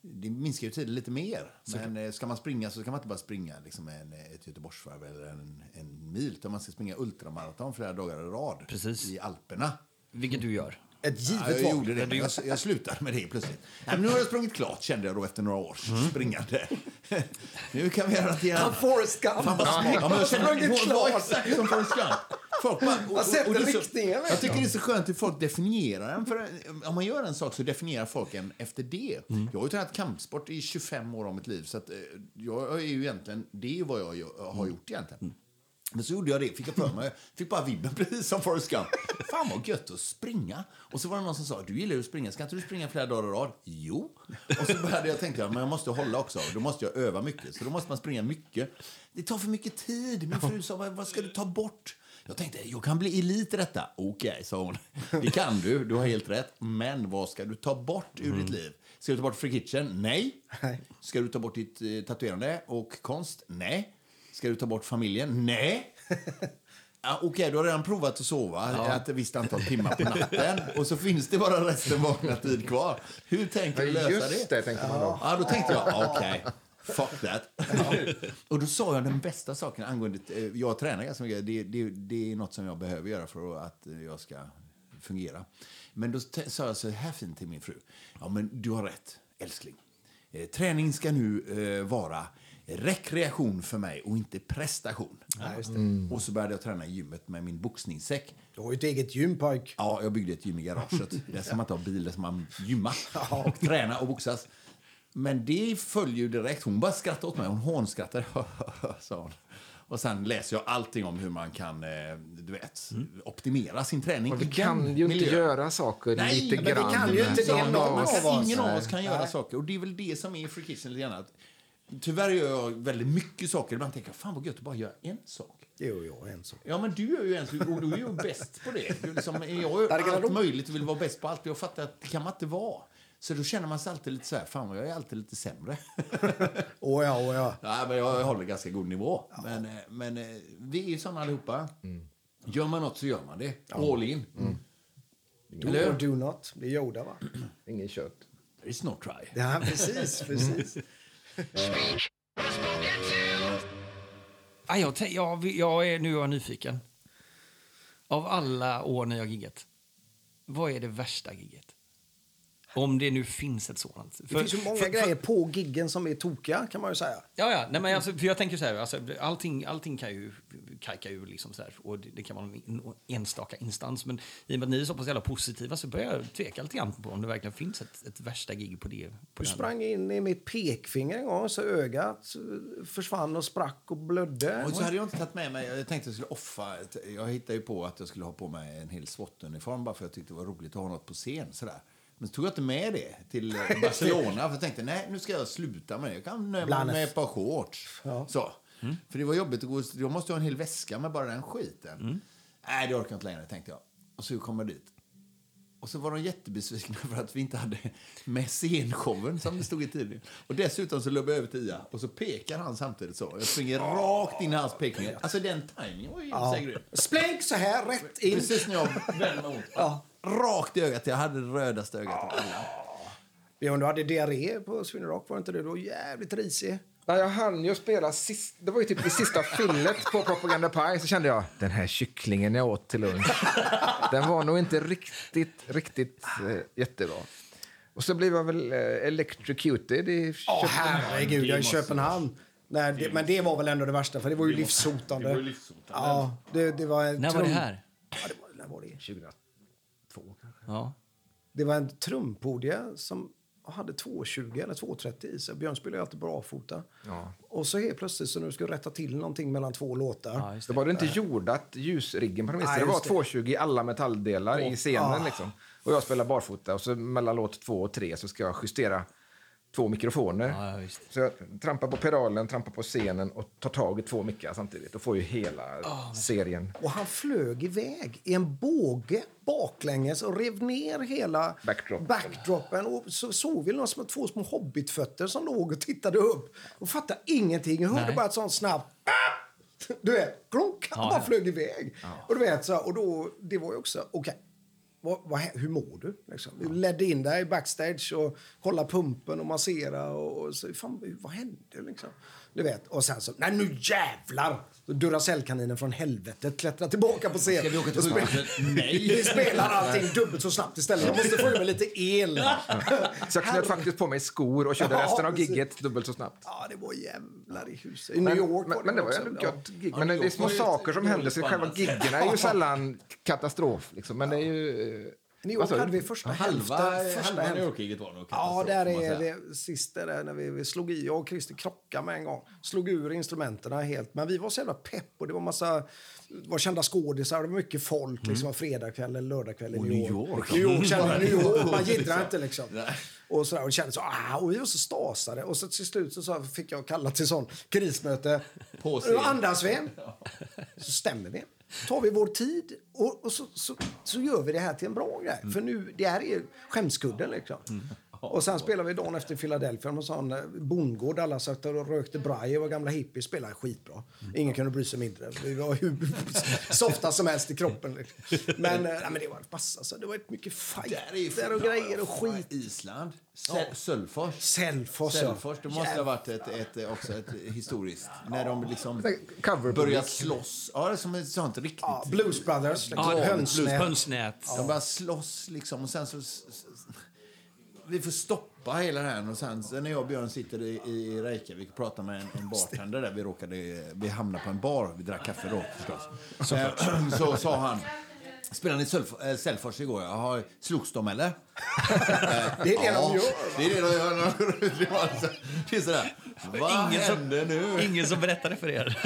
det minskar ju tiden lite mer. Men eh, ska man springa så ska man inte bara springa liksom en, ett Göteborgsvarv eller en, en mil. Utan man ska springa ultramaraton flera dagar i rad Precis. i Alperna. Vilket du gör. Ett Ja, givet jag val. gjorde det. men Jag, jag slutade med det plötsligt. Nej, men nu har jag sprungit klart kände jag då efter några års springande. nu kan vi göra något igen. Forrest Gump. Fan vad smart. Ja, men jag Sprungit det klart. exakt som Forrest Gump. Folk bara, och, Jag det är så- riktningen, Jag tycker det är så skönt hur folk definierar en. För om man gör en sak så definierar folk en efter det. Jag har ju tränat kampsport i 25 år av mitt liv. Så att, eh, jag är ju egentligen, det är vad jag har gjort egentligen. Men så gjorde jag det, fick jag för mig. Fick bara vibben precis som Forrest Gump. Fan vad gött att springa. Och så var det någon som sa, du gillar ju att springa, ska inte du springa flera dagar i rad? Jo. Och så började jag tänka, men jag måste hålla också. Då måste jag öva mycket. Så då måste man springa mycket. Det tar för mycket tid. Min fru sa, vad ska du ta bort? Jag tänkte, jag kan bli elit i detta. Okej, sa hon. Det kan du, du har helt rätt. Men vad ska du ta bort ur ditt liv? Ska du ta bort Free Kitchen? Nej. Nej. Ska du ta bort ditt eh, tatuerande och konst? Nej. Ska du ta bort familjen? Nej. Ja, Okej, du har redan provat att sova ett visst antal timmar på natten och så finns det bara resten vakna tid kvar. Hur tänker du lösa just det? det, tänkte man då. Ja, då tänkte jag, okej, fuck that. och då sa jag den bästa saken angående, eh, jag tränar ganska mycket, det, det, det är något som jag behöver göra för att jag ska fungera. Men då sa jag så här fint till min fru, ja men du har rätt, älskling. Eh, träning ska nu eh, vara rekreation för mig och inte prestation. Och så började jag träna i gymmet med min boxningssäck. Du har ju ett eget gym, pojk. Ja, jag byggde ett gym i garaget. Där ska man inte ha bil, där ska man gymma och träna och boxas. Men det följer ju direkt. Hon bara skrattade åt mig. Hon hånskrattade. sa hon. Och sen läser jag allting om hur man kan eh, du vet, optimera sin träning. Och vi kan ju inte miljön. göra saker Nej, lite men vi grann. kan ju inte det ingen av Nej. oss kan göra Nej. saker. Och det är väl det som är Free Kitchen lite grann. Tyvärr gör jag väldigt mycket saker. Ibland tänker jag, fan vad gött att bara göra en sak. Jo, jo, en sak. Ja, men du gör ju en sak och du är ju bäst på det. Du liksom, jag gör det allt jag möjligt och vill vara bäst på allt. Jag fattar att det kan man inte vara. Så då känner man sig alltid lite så här, fan jag är alltid lite sämre. Åh ja, åh ja. Nej, men jag håller ganska god nivå. Men, eh, men eh, vi är ju såna allihopa. Gör man något så gör man det. All in. Do Eller hur? or do not. Det är Yoda, va? Ingen kött. It's no try. Ja, precis, precis. Ah, jag, jag, jag är, nu är jag nyfiken. Av alla år när jag har giggat, vad är det värsta gigget? Om det nu finns ett sådant. Det finns ju många grejer på giggen som är tokiga, kan man ju säga. Ja, ja. Nej, men alltså, för jag tänker så här, alltså, allting, allting kan ju kajka ur liksom så här, och det, det kan vara en en enstaka instans. Men i och med att ni är så pass jävla positiva så börjar jag tveka lite grann på om det verkligen finns ett, ett värsta gig på det. På Du den. sprang in i mitt pekfinger en gång så ögat försvann och sprack och blödde. Och så hade jag inte tagit med mig, jag tänkte att jag skulle offa, jag hittade ju på att jag skulle ha på mig en hel SWAT-uniform bara för att jag tyckte det var roligt att ha något på scen sådär. Men så tog jag inte med det till eh, Barcelona för jag tänkte nej nu ska jag sluta med det. Jag kan nöja mig Blannes. med ett par shorts. Så. För det var jobbigt att gå, jag måste ha en hel väska med bara den skiten. Nej det orkar jag inte längre tänkte jag. Och så kom jag dit. Och så var de jättebesvikna för att vi inte hade med scenshowen som det stod i tidningen. Och dessutom så löp jag över till Ia och så pekar han samtidigt så. Jag springer rakt in i hans pekfinger. Alltså den timingen var ju ja. grym. Splänk så här, rätt in. Precis när jag vände mig om. Rakt i ögat. Jag hade det rödaste ögat av alla. Björn, du hade diarré på Sweden Rock, var det inte det? Du var jävligt risig. Nej, jag hann ju spela sist, det var ju typ i sista fillet på Propaganda Pie så kände jag den här kycklingen jag åt till lunch, den var nog inte riktigt, riktigt eh, jättebra. Och så blev jag väl eh, electrocuted i Åh, Köpenhamn. herregud, jag är i Köpenhamn. Nej, det, men det var väl ändå det värsta, för det var ju livshotande. det var ju livshotande. Ja, det, det var en När var det här? Ja, det var, när var det? 2002 kanske. Ja. Det var en trumpodie som hade 2,20 eller 2,30 i sig. Björn spelar ju alltid barfota. Ja. Och så helt plötsligt så nu ska du rätta till någonting mellan två låtar. Ja, det. var det inte jordat, ljusriggen på de Nej, Det var just det. 220 i alla metalldelar i scenen. Liksom. Och jag spelar barfota och så mellan låt två och tre så ska jag justera två mikrofoner. Ja, ja. Så jag trampar på pedalen, trampar på scenen och tar tag i två mickar samtidigt. Och får ju hela serien. Och han flög iväg i en båge baklänges och rev ner hela Backdropen. backdropen. Och så såg vi några små, två små hobbitfötter som låg och tittade upp. Och fattade ingenting. Jag hörde Nej. bara ett sånt snabbt... Du vet, klonk, han Ja, bara ja. flög iväg. Och du vet, så, och då, det var ju också, okej, vad, vad, hur mår du? Liksom. Vi ledde in dig backstage och kollade pumpen och massera och, och så, fan, vad hände liksom? Du vet, och sen så, nej nu jävlar! Duracellkaninen från helvetet klättrar tillbaka på scen. Ska vi åka till sjukhuset? Nej. Vi spelar allting dubbelt så snabbt istället. Jag måste få mig lite el. Så jag knöt faktiskt på mig skor och körde Ja, resten av gigget dubbelt så snabbt. Ja, det var jävlar i huset. I New Men, York men, men det var ändå gött gig. Men det är små saker som händer, så själva giggen är ju sällan katastrof. Liksom. Men det är ju... New York sa hade vi första Halva, hälften. Första halva. New York-giget var nog Ja, där är det sista där när vi, vi slog i. Jag och Christer krockade med en gång. Slog ur instrumenten helt. Men vi var så jävla pepp och det var massa det var kända skådisar. Det var mycket folk. Liksom, en fredagkväll eller lördagkväll i New New York. York. New York, kände, New York. Man Liksom. inte liksom. Nej. Och, så där, och det kändes så, ah, och vi var så stasade. Och så till slut så fick jag kalla till sån krismöte. På scen. Andas vi. Så stämmer vi tar vi vår tid och, och så, så, så gör vi det här till en bra grej. För nu, det här är skämskudden liksom. Mm. Och sen spelade vi dagen efter Philadelphia med sån eh, bondgård. Alla satt och rökte braj och var gamla hippies. Spelade skitbra. Ingen kunde bry sig mindre. Vi var hur softa som helst i kroppen. Men, eh, nej, men det var massa. Så det var ett mycket fighter och grejer och skit. Island. Sel- Sölvfors. Ja. Sölvfors, det måste ha varit ett, ett, också ett historiskt. När de liksom börjar slåss. Ja, det är som ett sånt riktigt... Ja, Blues Brothers. Liksom, Ja, hönsnät. hönsnät. De bara slåss liksom och sen så... Vi får stoppa hela det här och sen så när jag och Björn sitter i, i Reykjavik och pratar med en, en bartender där, vi råkade, vi hamnade på en bar, vi drack kaffe då förstås. Så, så sa han, Spelade ni Sölf- äh, Sällfors igår? Jaha, slogs de eller? Det är det de gör. Det är det de gör. Det var alltså- Det är sådär. Vad Ingen som- hände nu? Ingen som berättade för er.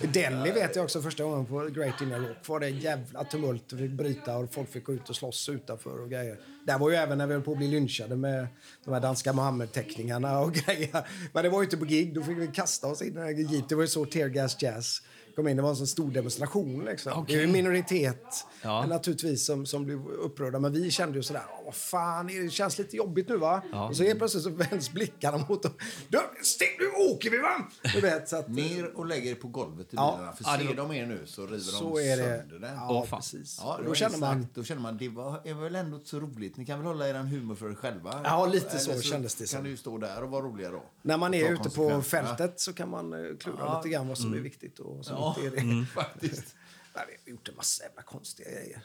Delhi vet jag också första gången på Great Indian Rock var det jävla tumult och fick bryta och folk fick gå ut och slåss utanför och grejer. Där var ju även när vi höll på att bli lynchade med de här danska Mohammed-teckningarna och grejer. Men det var ju inte på gig, då fick vi kasta oss in i en jeep. Det var ju så tear gas jazz kom in. Det var en sån stor demonstration liksom. Det är en minoritet Ja. naturligtvis som, som blev upprörda. Men vi kände ju sådär, "Åh, vad fan, det känns lite jobbigt nu va? Och så helt plötsligt så vänds blickarna mot dem. Du, stäng, nu åker vi va! Du vet, så att, Ner och lägger er på golvet i Ja. bilarna. För Ja, det ser var- de er nu så river så de är det. sönder den. Ja, precis. Ja, då då känner man... Då känner man, det var, är väl ändå inte så roligt. Ni kan väl hålla er humor för er själva? Ja, lite Eller så kändes det kan som. du ju stå där och vara roliga då. När man är ute på fältet så kan man eh, klura lite grann vad som är viktigt och som Ja, är det. mm, faktiskt. Nej, vi har gjort en massa jävla konstiga grejer.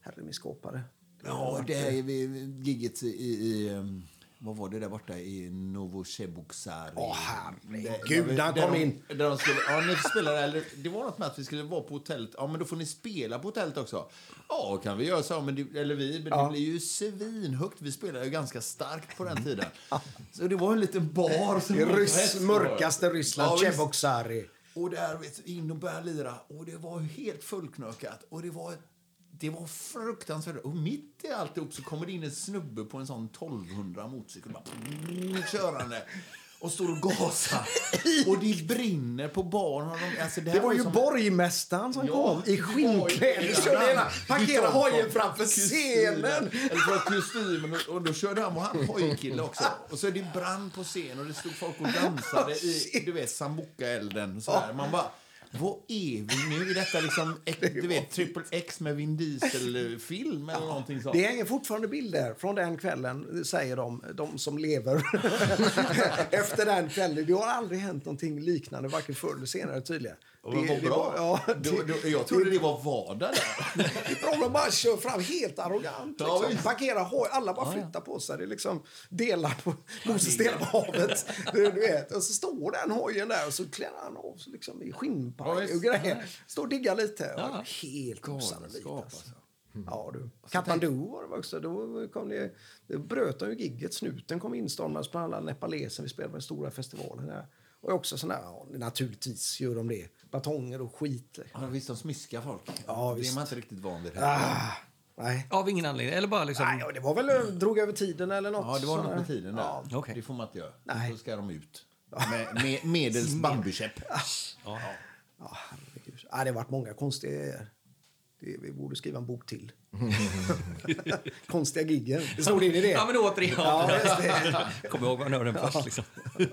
Herre min skåpare. Ja, det är vi, gigget i, i um, vad var det där borta i Novochebuksari? Åh, herregud, Där- han kom in. Där de skulle, ja, ni spelade, eller, det var något med att vi skulle vara på hotellet. Ja, men då får ni spela på hotellet också. Ja, kan vi göra så. Men det, eller vi, men Ja. det blir ju svinhögt. Vi spelade ju ganska starkt på den tiden. Så det var en liten bar. Som Ryss, mörkaste Ryssland, Ja. Och där vet, du, in och börja lira. Och det var helt fullknökat. Och det var, det var fruktansvärt. Och mitt i alltihop så kommer det in en snubbe på en sån 1200 motorcykel. Bara, körande. Och står och gasar. Och det brinner på. Och de- Alltså, det, Det var ju som- borgmästaren som Ja, kom i skinnkläder. Körde hela, parkerade hojen framför scenen. Eller för kostymen. Och, och då körde han, var han hojkille också. Och så är det brand på scen och det stod folk och dansade i, du vet, sambuca-elden. och. Man bara, vad är vi nu? Är detta liksom, du vet, triple X med Vin Diesel-film eller någonting sånt? Det hänger fortfarande bilder från den kvällen, säger de, de som lever efter den kvällen. Det har aldrig hänt någonting liknande, varken förr eller senare tydligen. Och vad bra. ja, då, då, jag trodde det var vardag där. Det de bara kör fram helt arrogant. Ja, Liksom. Parkerar hoj, alla bara flyttar på sig. Det är liksom delar på, Moses delar på havet. Du, du vet. Och så står den hojen där och så klär han av sig liksom, i skinnpaj och grejer. Står och diggar lite. Ja. Helt osannolikt. Alltså. alltså. Ja, du. Kathmandu var det också. Då kom det, då bröt de ju gigget. Snuten kom instormande bland alla nepaleser. Vi spelade på den stora festivalen där. Och också sån där, ja, naturligtvis gör de det. Batonger och skit. Ja, visst, de smiskar folk. Ja, det visst. är man inte riktigt van vid. här. Ah, nej. Av ingen anledning. Eller bara liksom... Nej, ja, det var väl drog över tiden eller något. Ja, det var något med tiden där. Ja. Okej. Det får man inte göra. Nej. Då ska de ut. Med, med medels bambukäpp. Ja, herregud. Ja, det har varit många konstiga vi borde skriva en bok till. konstiga giggen. Det stod in i det. Ja, men återigen. Ja, det. Kom ihåg vad nörden först. Liksom.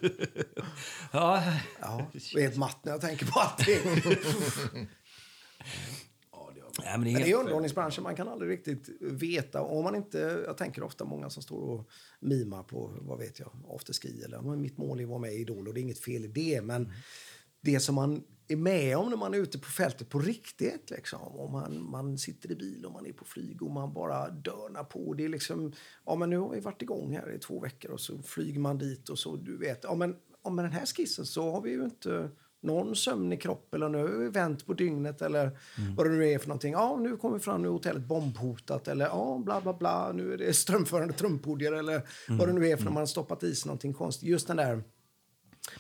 ja, Ja, jag är helt matt när jag tänker på allting. Men det är Men det är helt... underhållningsbranschen, man kan aldrig riktigt veta. Om man inte, jag tänker ofta många som står och mimar på, vad vet jag, afterski eller "Men mitt mål är att vara med i Idol och det är inget fel i det. Men det som man är med om när man är ute på fältet på riktigt, liksom. Om man, man sitter i bil och man är på flyg och man bara dörnar på. Det är liksom, ja men nu har vi varit igång här i två veckor och så flyger man dit och så, du vet, ja men, ja, med den här skissen så har vi ju inte någon sömn i kroppen eller nu vänt på dygnet eller vad det nu är för någonting. Ja, nu kommer vi fram, nu är hotellet bombhotat eller ja, bla bla bla, nu är det strömförande trumpodier eller vad det nu är för när man har stoppat i sig någonting konstigt. Just den där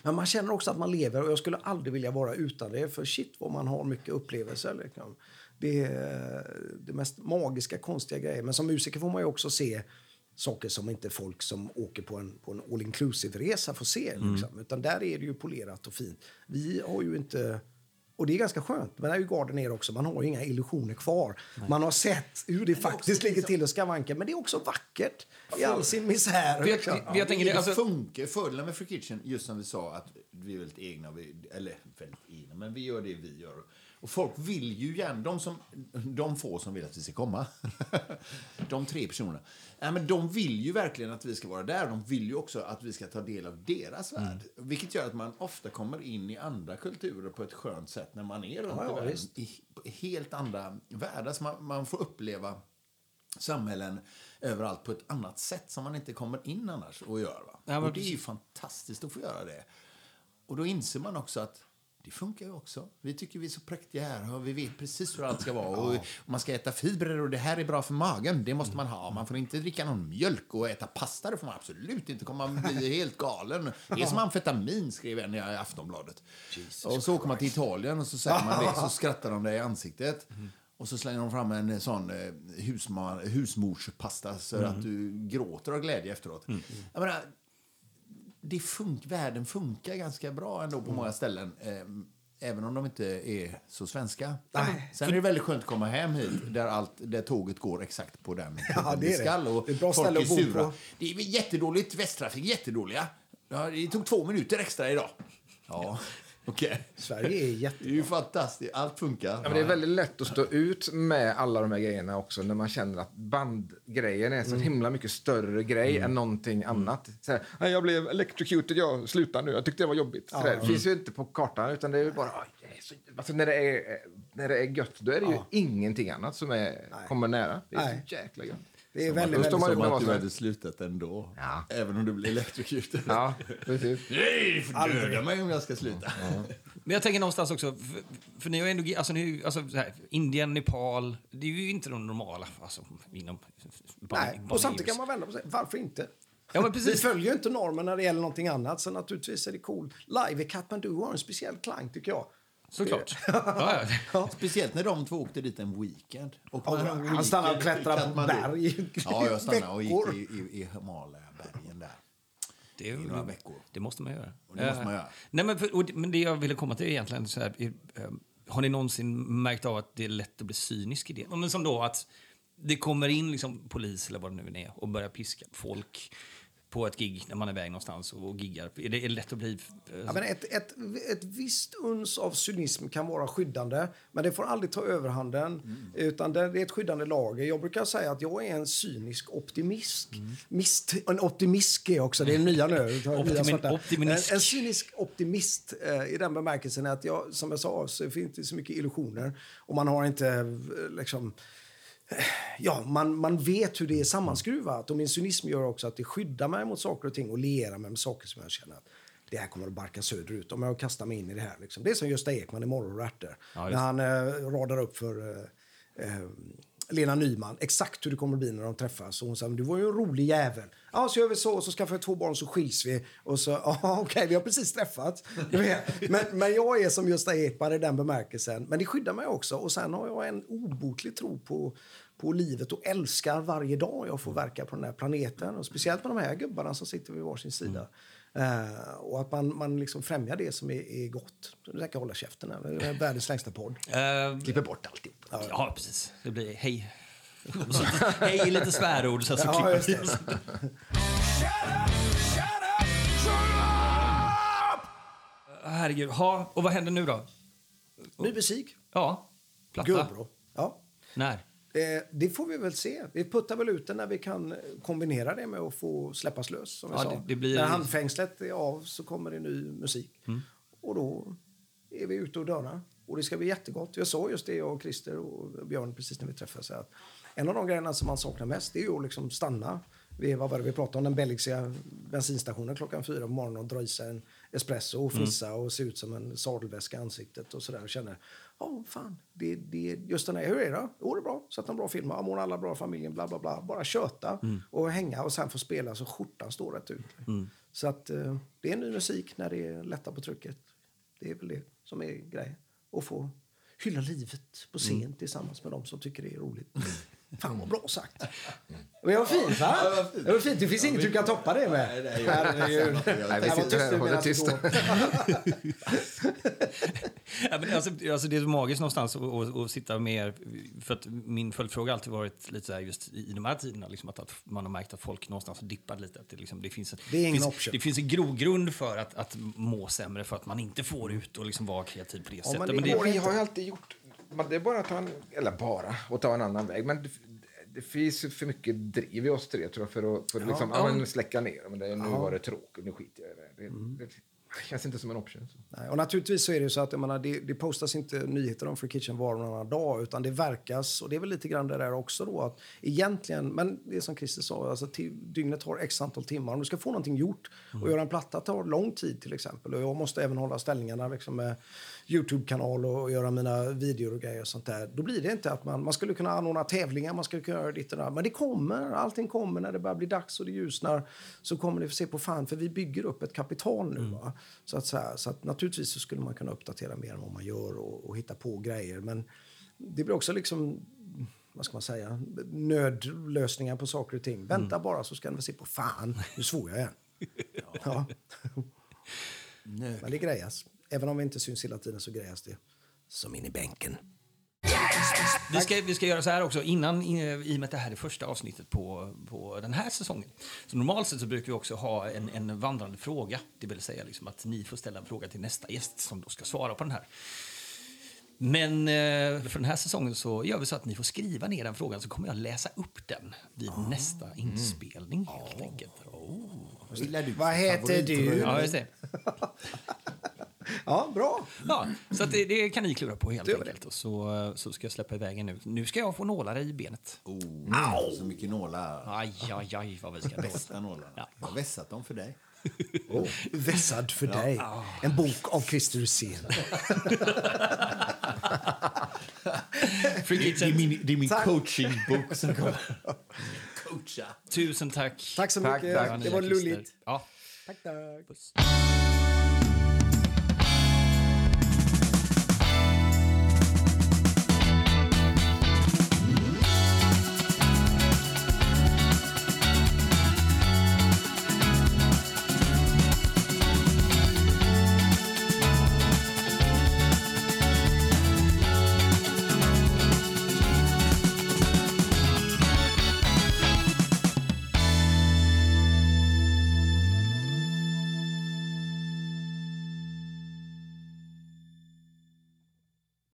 men man känner också att man lever och jag skulle aldrig vilja vara utan det. För shit vad man har mycket upplevelser. Liksom. Det är det mest magiska, konstiga grejer. Men som musiker får man ju också se saker som inte folk som åker på en, på en all inclusive-resa får se. Liksom. Utan där är det ju polerat och fint. Vi har ju inte... Och det är ganska skönt. Men där är ju garden ner också. Man har ju inga illusioner kvar. Man har sett hur det faktiskt ligger till och skavanka. Men det är också vackert i all sin misär. Liksom. jag tänker det, det alltså, funkar. Fördelen med Free Kitchen, just som vi sa, att vi är väldigt egna. Vi, eller väldigt egna, men vi gör det vi gör. Och folk vill ju gärna, de, som, de få som vill att vi ska komma, de tre personerna, nej, men de vill ju verkligen att vi ska vara där. De vill ju också att vi ska ta del av deras värld. Vilket gör att man ofta kommer in i andra kulturer på ett skönt sätt när man är runt Ja, ja, i världen. visst. I helt andra världar. Så man, man får uppleva samhällen överallt på ett annat sätt som man inte kommer in annars och gör. Va? Ja, och det är ju fantastiskt att få göra det. Och då inser man också att Det funkar ju också. Vi tycker vi är så präktiga här och vi vet precis hur allt ska vara. Och man ska äta fibrer och det här är bra för magen. Det måste man ha. Man får inte dricka någon mjölk och äta pasta. Det får man absolut inte. kommer man bli helt galen. Det är som amfetamin, skrev en i Aftonbladet. och så åker man till Italien och så säger man det. Så skrattar de dig i ansiktet. Och så slänger de fram en sån eh, husmorspasta så att du gråter av glädje efteråt. Jag menar, det fun världen funkar ganska bra ändå på många ställen. Eh, även om de inte är så svenska. Nej. Sen är det väldigt skönt att komma hem hit där, allt, där tåget går exakt på den Ja, det är det. skall. Och Det är bra folk är sura. på. Det är jättedåligt. Västtrafik jättedåliga. Ja, det tog två minuter extra idag. Ja, okej. Sverige är Det är ju jättebra. fantastiskt. Allt funkar. Ja, men det är väldigt lätt att stå ut med alla de här grejerna också när man känner att bandgrejen är så himla mycket större grej än någonting annat. Så här, "Nej, jag blev electrocuted, jag slutar nu, jag tyckte det var jobbigt. Så där. Det finns ju inte på kartan utan det är bara, "Oj, det är så... alltså, när, det är, när det är gött då är det ju ingenting annat som är, kommer nära. Det är Nej. så jäkla gött. Det är väldigt, väldigt man ut Som att du som hade slutat ändå. Ja. Även om du blir electrocuted. Ja, precis. Nej, döda mig om jag ska sluta. Men jag tänker någonstans också, för, för ni har ändå, alltså, ni, alltså så här, Indien, Nepal, det är ju inte de normala, alltså inom... Nej, och samtidigt kan man vända på sig. Varför inte? Ja, men Vi precis. följer ju inte normen när det gäller någonting annat, så naturligtvis är det cool. Live i Katmandu har en speciell klang, tycker jag. Såklart. Ja, ja. Speciellt när de två åkte dit en weekend. Och Ja, han stannade och klättrade på berg Ja, jag stannade och gick i, i, i Himalaya-bergen där. Det, I några veckor. det måste man göra. Och det måste man Eh, göra. Nej, men, för, och, det- men det jag ville komma till är egentligen så här, är, eh, har ni någonsin märkt av att det är lätt att bli cynisk i det? Men som då att det kommer in liksom polis eller vad det nu är och börjar piska folk på ett gig när man är iväg någonstans och giggar. Är det är det lätt att bli... eh, Ja, men ett, ett, ett visst uns av cynism kan vara skyddande, men det får aldrig ta överhanden. Utan det är ett skyddande lager. Jag brukar säga att jag är en cynisk optimist. Mist, en optimist är jag också, det är nya nu. nya Optimi- svarta. En, en cynisk optimist eh, i den bemärkelsen att jag, som jag sa, så finns det så mycket illusioner. Och man har inte eh, liksom Ja, man, man vet hur det är sammanskruvat. Och min cynism gör också att det skyddar mig mot saker och ting och lierar mig med saker som jag känner att det här kommer att barka söderut om jag kastar mig in i det här. Liksom. Det är som Gösta Ekman i Morgon och ärtor. Ja, när han eh, radar upp för eh, eh, Lena Nyman exakt hur det kommer att bli när de träffas. Och hon säger, du var ju en rolig jävel. Ja, så gör vi så, och så skaffar jag två barn så skiljs vi. Och så, ja okej, vi har precis träffats. Men, men jag är som Gösta Ekman i den bemärkelsen. Men det skyddar mig också. Och sen har jag en obotlig tro på, på livet och älskar varje dag jag får verka på den här planeten. Och speciellt med de här gubbarna som sitter vid varsin sida. Eh, och att man, man liksom främjar det som är, är gott. Tänker jag hålla käften. här. Det är världens längsta podd. Eh, Klipper bort alltihop. ja, precis. Det blir hej. Så, hej lite svärord, så, så Ja, just det. Herregud. Ha, och vad händer nu då? Ny musik. Ja, platta. Gubbro. Ja. När? Eh, det får vi väl se. Vi puttar väl ut den när vi kan eh, kombinera det med att få släppas lös. Som Ja, det- det blir- När handfängslet är av så kommer det ny musik. Mm. Och då är vi ute och dörrar. Och det ska bli jättegott. Jag sa just det, jag och Christer och Björn, precis när vi träffades. Att en av de grejerna som man saknar mest det är ju att liksom stanna. Vi, vad var det vi pratade om? Den belgiska bensinstationen klockan fyra på morgonen och dra i sig en espresso och fnissa och se ut som en sadelväska i ansiktet och sådär. Och känner, ja fan, det, det, just den här, hur är det? Jo, det är bra. Sett en bra film, ja, mår alla bra, familjen, bla bla bla. Bara köta och hänga och sen få spela så skjortan står rätt ut. Så att eh, det är ny musik när det är lätta på trycket. Det är väl det som är grejen. Att få hylla livet på scen tillsammans med dem som tycker det är roligt. Fan vad bra sagt. Men det var fint va? Det var fint. Det finns inget du kan toppa det med. Nej, nej, jag- Herregud. Nej, vi sitter här och håller tyst. det. Ja, men alltså, alltså det är magiskt någonstans att, att, att sitta med... För att min följdfråga har alltid varit lite så här just i, de här tiderna, liksom att, att man har märkt att folk någonstans har dippat lite. Att det, liksom, det, finns en, Det är ingen finns, det finns en grogrund för att, att må sämre för att man inte får ut och liksom vara kreativ på det sättet. men Men det det, går Vi har ju alltid gjort... man- Det är bara att ta en... Eller bara, att ta en annan väg. Men det, det finns för mycket driv i oss tre tror jag för att, för att liksom, ja. släcka ner. Men det, nu var det tråkigt, nu skiter jag i det. det, det känns inte som en option. Nej, och naturligtvis så är det så att jag menar, det, det postas inte nyheter om Free Kitchen var och varannan dag utan det verkas, och det är väl lite grann det där också då att egentligen, men det är som Christer sa, alltså dygnet har x antal timmar. Om du ska få någonting gjort och göra en platta tar lång tid till exempel och jag måste även hålla ställningarna liksom med Youtube-kanal och göra mina videor och grejer och sånt där. Då blir det inte att man, man skulle kunna anordna tävlingar, man skulle kunna göra ditt och där. Men det kommer, allting kommer när det börjar bli dags och det ljusnar. Så kommer ni få se på fan, för vi bygger upp ett kapital nu. Va? Så, att, så, här, så att naturligtvis så skulle man kunna uppdatera mer än vad man gör och, och hitta på grejer. Men det blir också liksom vad ska man säga, nödlösningar på saker och ting. Vänta bara så ska ni se på fan, nu svor jag igen. ja. Men det grejas. Även om vi inte syns hela tiden så grejas det. Som in i bänken. Vi ska, vi ska göra så här också, innan, i och med att det här är första avsnittet på, på den här säsongen. Så normalt sett så brukar vi också ha en, en vandrande fråga. Det vill säga liksom att ni får ställa en fråga till nästa gäst som då ska svara på den här. Men eh, för den här säsongen så gör vi så att ni får skriva ner den frågan så kommer jag läsa upp den vid nästa inspelning helt enkelt. Vad heter du? Ja, just det. Ja, bra. Ja, så att det, det kan ni klura på helt Det enkelt. Och så, så ska jag släppa iväg er nu. Nu ska jag få nålar i benet. Oh, så mycket nålar. Aj, aj, aj vad vi ska. Bästa nålarna. Ja. Jag har vässat dem för dig. Vässad för dig. En bok av Christer. Free Det är min, det är min Tack. coachingbok som kommer. Coacha. tusen tack. Tack så Tack, mycket. tack. Det Nya var lulligt. Ja. Tack, tack. Puss.